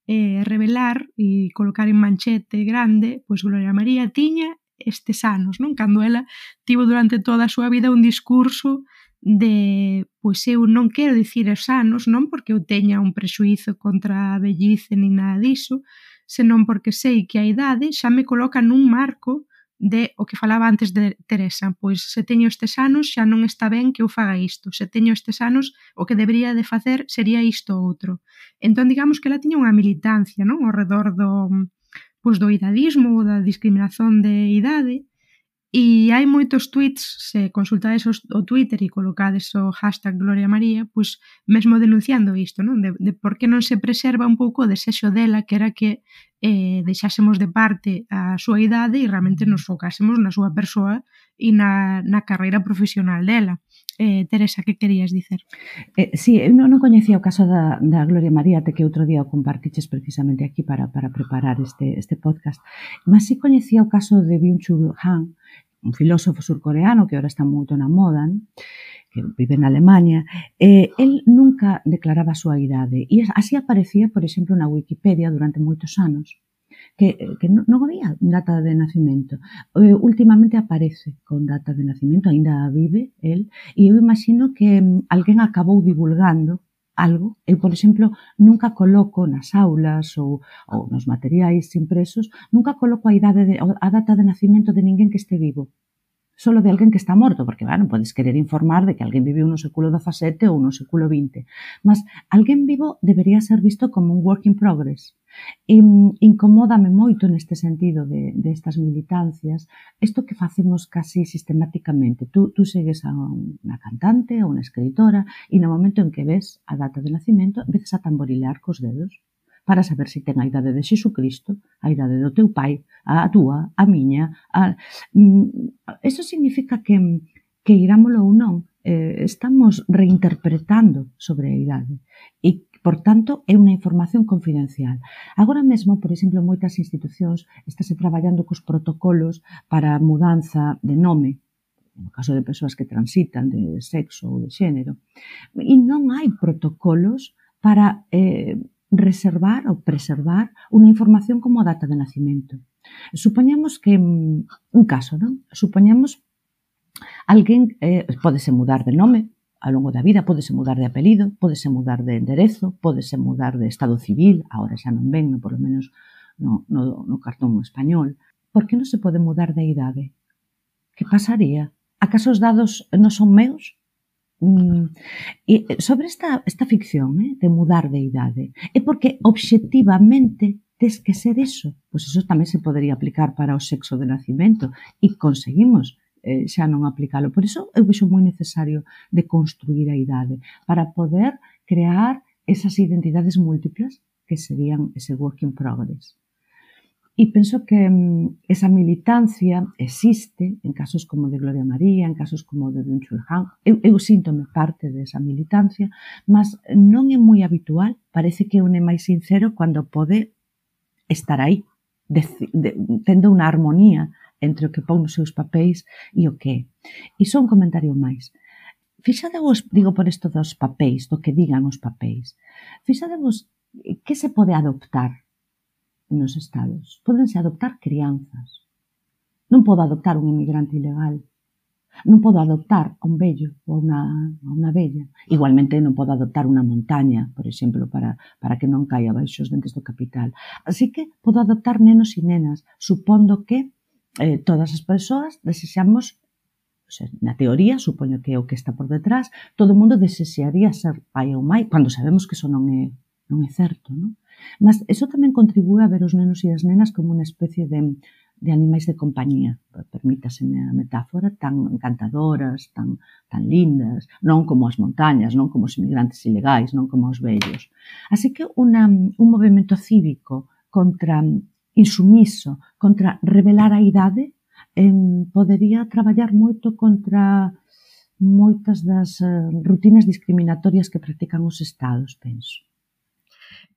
eh, revelar e colocar en manchete grande, pois Gloria María tiña estes anos, non? Cando ela tivo durante toda a súa vida un discurso de pois eu non quero dicir os anos, non porque eu teña un prexuízo contra a bellice nin nada diso, senón porque sei que a idade xa me coloca nun marco de o que falaba antes de Teresa, pois se teño estes anos xa non está ben que eu faga isto, se teño estes anos o que debería de facer sería isto outro. Entón digamos que ela tiña unha militancia, non, ao redor do pois do idadismo ou da discriminación de idade, E hai moitos tweets, se consultades o Twitter e colocades o hashtag Gloria María, pois mesmo denunciando isto, non? De, de por que non se preserva un pouco o desexo dela, que era que eh, deixásemos de parte a súa idade e realmente nos focásemos na súa persoa e na, na carreira profesional dela. Eh, Teresa, que querías dicer? Eh, sí, eh, eu non coñecía o caso da, da Gloria María, te que outro día o compartiches precisamente aquí para, para preparar este, este podcast. Mas sí coñecía o caso de Byung-Chul Han, un filósofo surcoreano que ahora está moito na moda, que vive en Alemania, eh, el nunca declaraba a súa idade e así aparecía, por exemplo, na Wikipedia durante moitos anos que, eh, que non había data de nacimento. Eh, últimamente aparece con data de nacimento, aínda vive el, e eu imagino que mm, alguén acabou divulgando algo. Eu, por exemplo, nunca coloco nas aulas ou, ou nos materiais impresos, nunca coloco a idade de, a data de nacimento de ninguén que este vivo solo de alguén que está morto, porque, bueno, podes querer informar de que alguén viviu no século XVII ou no século XX, mas alguén vivo debería ser visto como un work in progress. E incomódame moito neste sentido de, destas estas militancias isto que facemos casi sistemáticamente. Tú, tú segues a unha cantante ou unha escritora e no momento en que ves a data de nacimento empezas a tamborilear cos dedos para saber se ten a idade de Xesucristo, a idade do teu pai, a túa, a miña. A... Mm, eso significa que, que irámolo ou non, eh, estamos reinterpretando sobre a idade e, por tanto, é unha información confidencial. Agora mesmo, por exemplo, moitas institucións estáse traballando cos protocolos para a mudanza de nome no caso de persoas que transitan de sexo ou de xénero, e non hai protocolos para eh, reservar ou preservar unha información como a data de nacimento. Supoñamos que mm, un caso, non? Supoñamos alguén eh, podese mudar de nome ao longo da vida, podese mudar de apelido, podese mudar de enderezo, podese mudar de estado civil, agora xa non ven, no, por lo menos no, no, no cartón español. Por que non se pode mudar de idade? Que pasaría? Acaso os dados non son meus? Mm. E eh, sobre esta, esta ficción eh, de mudar de idade, é porque obxectivamente tes que ser eso. Pois eso tamén se podería aplicar para o sexo de nacimento e conseguimos eh, xa non aplicalo. Por iso eu vexo moi necesario de construir a idade para poder crear esas identidades múltiples que serían ese work in progress. E penso que mm, esa militancia existe en casos como de Gloria María, en casos como de Byung Chul Han. Eu, eu síntome parte desa militancia, mas non é moi habitual. Parece que un é máis sincero cando pode estar aí, de, de, tendo unha armonía entre o que pon nos seus papéis e o que é. E só un comentario máis. Fixadevos, digo por isto dos papéis, do que digan os papéis, fixadevos eh, que se pode adoptar nos Estados. Pódense adoptar crianzas. Non podo adoptar un emigrante ilegal. Non podo adoptar a un vello ou a a unha vella. Igualmente non podo adoptar unha montaña, por exemplo, para, para que non caia baixo os dentes do capital. Así que podo adoptar nenos e nenas, supondo que eh, todas as persoas desexamos sea, na teoría, supoño que é o que está por detrás, todo o mundo desexaría ser pai ou mãe, cando sabemos que eso non é non é certo, non? Mas eso tamén contribúe a ver os nenos e as nenas como unha especie de, de animais de compañía, permítaseme a metáfora, tan encantadoras, tan, tan lindas, non como as montañas, non como os imigrantes ilegais, non como os vellos. Así que una, un movimento cívico contra insumiso, contra revelar a idade, em, podería traballar moito contra moitas das eh, rutinas discriminatorias que practican os estados, penso.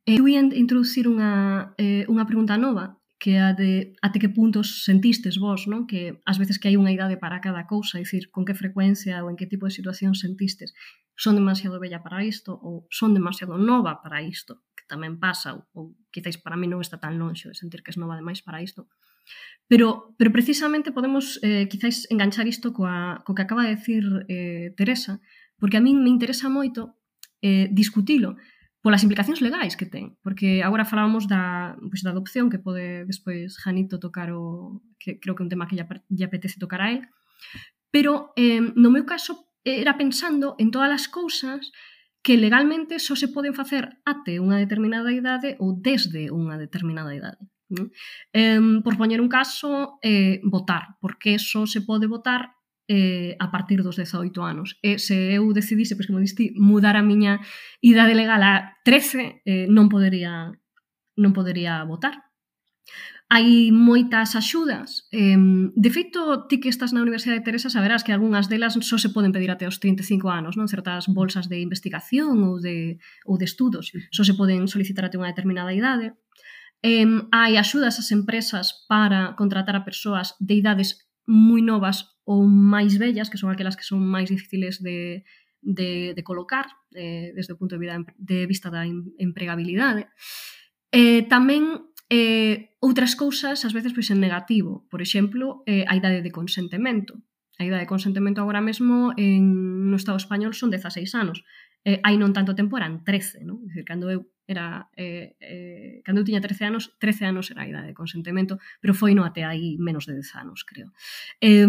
Eu ia introducir unha, eh, unha pregunta nova, que é a de até que puntos sentistes vos, non? Que ás veces que hai unha idade para cada cousa, dicir, con que frecuencia ou en que tipo de situación sentistes son demasiado bella para isto ou son demasiado nova para isto, que tamén pasa, ou, ou quizáis para mí non está tan lonxo de sentir que es nova demais para isto. Pero, pero precisamente podemos eh, quizáis enganchar isto coa, co que acaba de decir eh, Teresa, porque a min me interesa moito eh, discutilo, polas implicacións legais que ten, porque agora falábamos da, pois, da adopción que pode despois Janito tocar o que creo que é un tema que lle, lle apetece tocar a él, pero eh, no meu caso era pensando en todas as cousas que legalmente só se poden facer ate unha determinada idade ou desde unha determinada idade. Eh, por poñer un caso, eh, votar, porque só se pode votar eh, a partir dos 18 anos. E se eu decidise, pois como diste, mudar a miña idade legal a 13, eh, non podería non podería votar. Hai moitas axudas. Eh, de feito, ti que estás na Universidade de Teresa saberás que algunhas delas só se poden pedir até os 35 anos, non? Certas bolsas de investigación ou de, ou de estudos só se poden solicitar até unha determinada idade. Eh, hai axudas ás empresas para contratar a persoas de idades moi novas ou máis bellas, que son aquelas que son máis difíciles de, de, de colocar eh, desde o punto de, vida, de vista da empregabilidade. Eh, tamén eh, outras cousas, ás veces, pois en negativo. Por exemplo, eh, a idade de consentemento. A idade de consentemento agora mesmo en, no Estado español son 16 anos. Eh, hai non tanto tempo eran 13, non? Dicir, cando eu era eh, eh, cando eu tiña 13 anos, 13 anos era a idade de consentemento, pero foi no até aí menos de 10 anos, creo. Eh,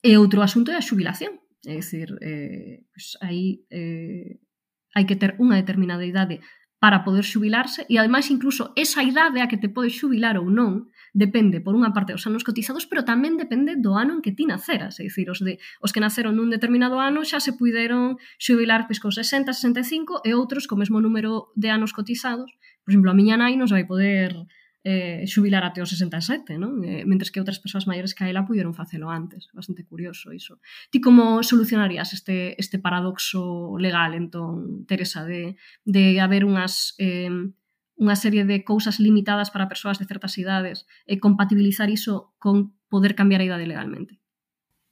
E outro asunto é a xubilación. É dicir, eh, pues aí eh, hai que ter unha determinada idade para poder xubilarse e ademais incluso esa idade a que te podes xubilar ou non depende por unha parte dos anos cotizados, pero tamén depende do ano en que ti naceras, é dicir, os, de, os que naceron nun determinado ano xa se puideron xubilar pois, con 60, 65 e outros co mesmo número de anos cotizados. Por exemplo, a miña nai non se vai poder eh, xubilar até os 67, non? Eh, mentres que outras persoas maiores que a ela puderon facelo antes. Bastante curioso iso. Ti como solucionarías este, este paradoxo legal, entón, Teresa, de, de haber unhas eh, unha serie de cousas limitadas para persoas de certas idades e compatibilizar iso con poder cambiar a idade legalmente?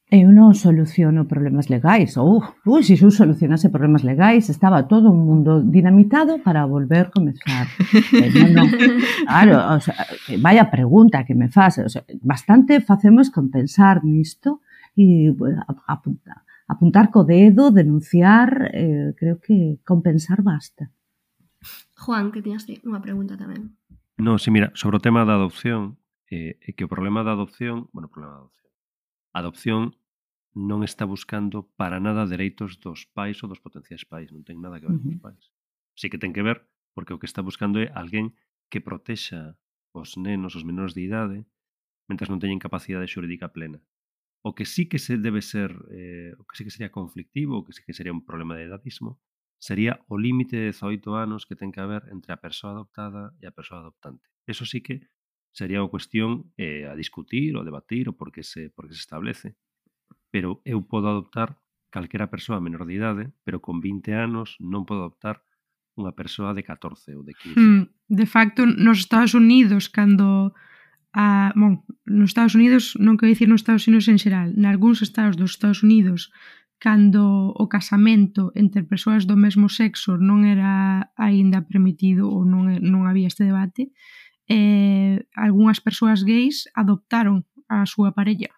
Eu non soluciono problemas legais. Ou, uh, se eu solucionase problemas legais, estaba todo un mundo dinamitado para volver comenzar. eh, non, non. Claro, o sea, eh, vaya pregunta que me faz. O sea, bastante facemos con pensar nisto e bueno, apuntar, apuntar co dedo, denunciar, eh, creo que compensar basta. Juan, que tiñas unha pregunta tamén. Non, si, sí, mira, sobre o tema da adopción, eh, é que o problema da adopción, bueno, o problema da adopción, a adopción non está buscando para nada dereitos dos pais ou dos potenciais pais, non ten nada que ver uh -huh. cos pais. Si que ten que ver porque o que está buscando é alguén que protexa os nenos, os menores de idade, mentras non teñen capacidade xurídica plena. O que sí que se debe ser, eh, o que sí que sería conflictivo, o que sí que sería un problema de edadismo, sería o límite de 18 anos que ten que haber entre a persoa adoptada e a persoa adoptante. Eso sí que sería unha cuestión eh, a discutir ou debatir ou por que se, por que se establece. Pero eu podo adoptar calquera persoa menor de idade, pero con 20 anos non podo adoptar unha persoa de 14 ou de 15. Hmm, de facto, nos Estados Unidos, cando a, bon, nos Estados Unidos, non quero dicir nos Estados Unidos en xeral, nalgúns estados dos Estados Unidos, cando o casamento entre persoas do mesmo sexo non era aínda permitido ou non, non había este debate, eh, algunhas persoas gays adoptaron a súa parella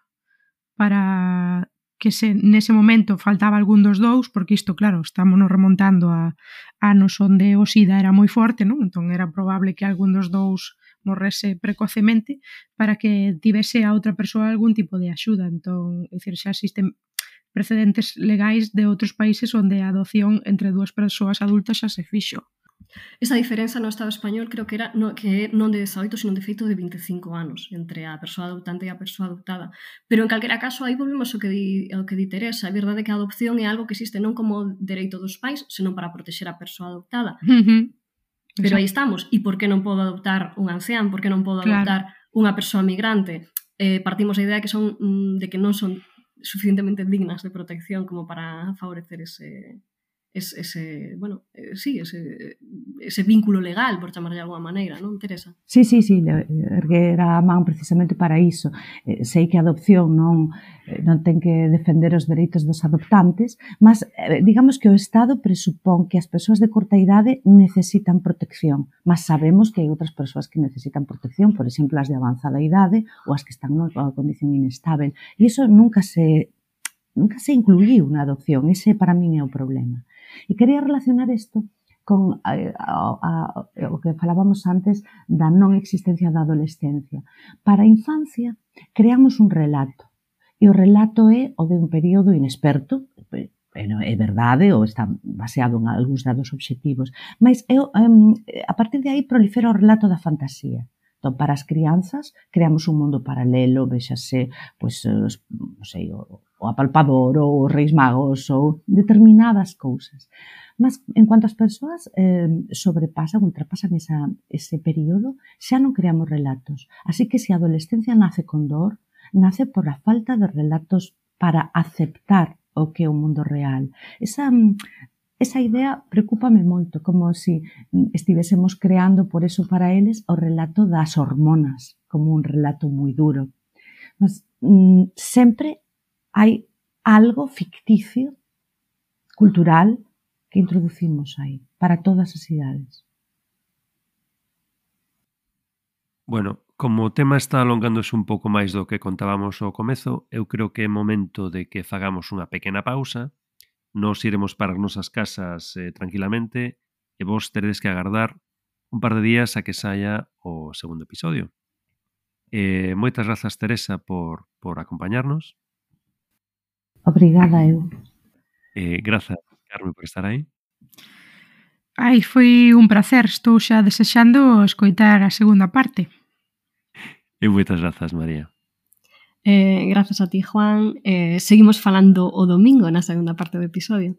para que se nese momento faltaba algún dos dous, porque isto, claro, estamos nos remontando a anos onde o SIDA era moi forte, non? Entón era probable que algún dos dous morrese precocemente para que tivese a outra persoa algún tipo de axuda. Entón, é dicir, xa existen precedentes legais de outros países onde a adopción entre dúas persoas adultas xa se fixo. Esa diferenza no Estado español creo que era no, que non de 18, sino de feito de 25 anos entre a persoa adoptante e a persoa adoptada. Pero en calquera caso, aí volvemos ao que di, ao que di Teresa. A verdade é que a adopción é algo que existe non como dereito dos pais, senón para protexer a persoa adoptada. Uh -huh. Pero Exacto. aí estamos. E por que non podo adoptar un ancián? Por que non podo claro. adoptar unha persoa migrante? Eh, partimos da idea que son mm, de que non son suficientemente dignas de protección como para favorecer ese, es, ese, bueno, eh, sí, ese, ese vínculo legal, por chamarlle de alguma maneira, non, Teresa? Sí, sí, sí, erguera a man precisamente para iso. Eh, sei que a adopción non, eh, non ten que defender os dereitos dos adoptantes, mas eh, digamos que o Estado presupón que as persoas de corta idade necesitan protección, mas sabemos que hai outras persoas que necesitan protección, por exemplo, as de avanzada idade ou as que están nunha condición inestável, e iso nunca se nunca se incluiu na adopción, ese para min é o problema. E quería relacionar isto con eh, a, a, a, o que falábamos antes da non existencia da adolescencia. Para a infancia creamos un relato e o relato é o de un período inexperto, bueno, eh, é verdade ou está baseado en algúns dados obxectivos, mas é, um, a partir de aí prolifera o relato da fantasía. Entón, para as crianzas, creamos un mundo paralelo, vexase, pois, non sei, o, o apalpador ou os Reis Magos, ou determinadas cousas. Mas, en cuanto as persoas eh, sobrepasan, ultrapasan esa, ese período, xa non creamos relatos. Así que se a adolescencia nace con dor, nace por a falta de relatos para aceptar o que é o mundo real. Esa esa idea preocupame moito, como se si estivésemos creando por eso para eles o relato das hormonas, como un relato moi duro. Mas mm, sempre hai algo ficticio, cultural, que introducimos aí, para todas as idades. Bueno, como o tema está alongándose un pouco máis do que contábamos ao comezo, eu creo que é momento de que fagamos unha pequena pausa, nos iremos para as nosas casas eh, tranquilamente e vos teredes que agardar un par de días a que saia o segundo episodio. Eh, moitas grazas, Teresa, por, por acompañarnos. Obrigada eu. Eh, grazas, Carmen, por estar aí. Ai, foi un placer. Estou xa desexando escoitar a segunda parte. E moitas grazas, María. Eh, grazas a ti, Juan. Eh, seguimos falando o domingo na segunda parte do episodio.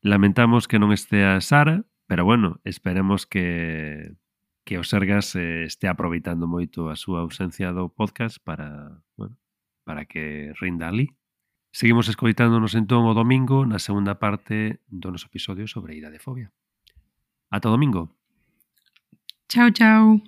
Lamentamos que non estea Sara, pero bueno, esperemos que que o Sergas eh, estea aproveitando moito a súa ausencia do podcast para, bueno, para que rinda ali. Seguimos escoitándonos entón o domingo na segunda parte do noso episodio sobre ira de fobia. Ata domingo. Chao, chao.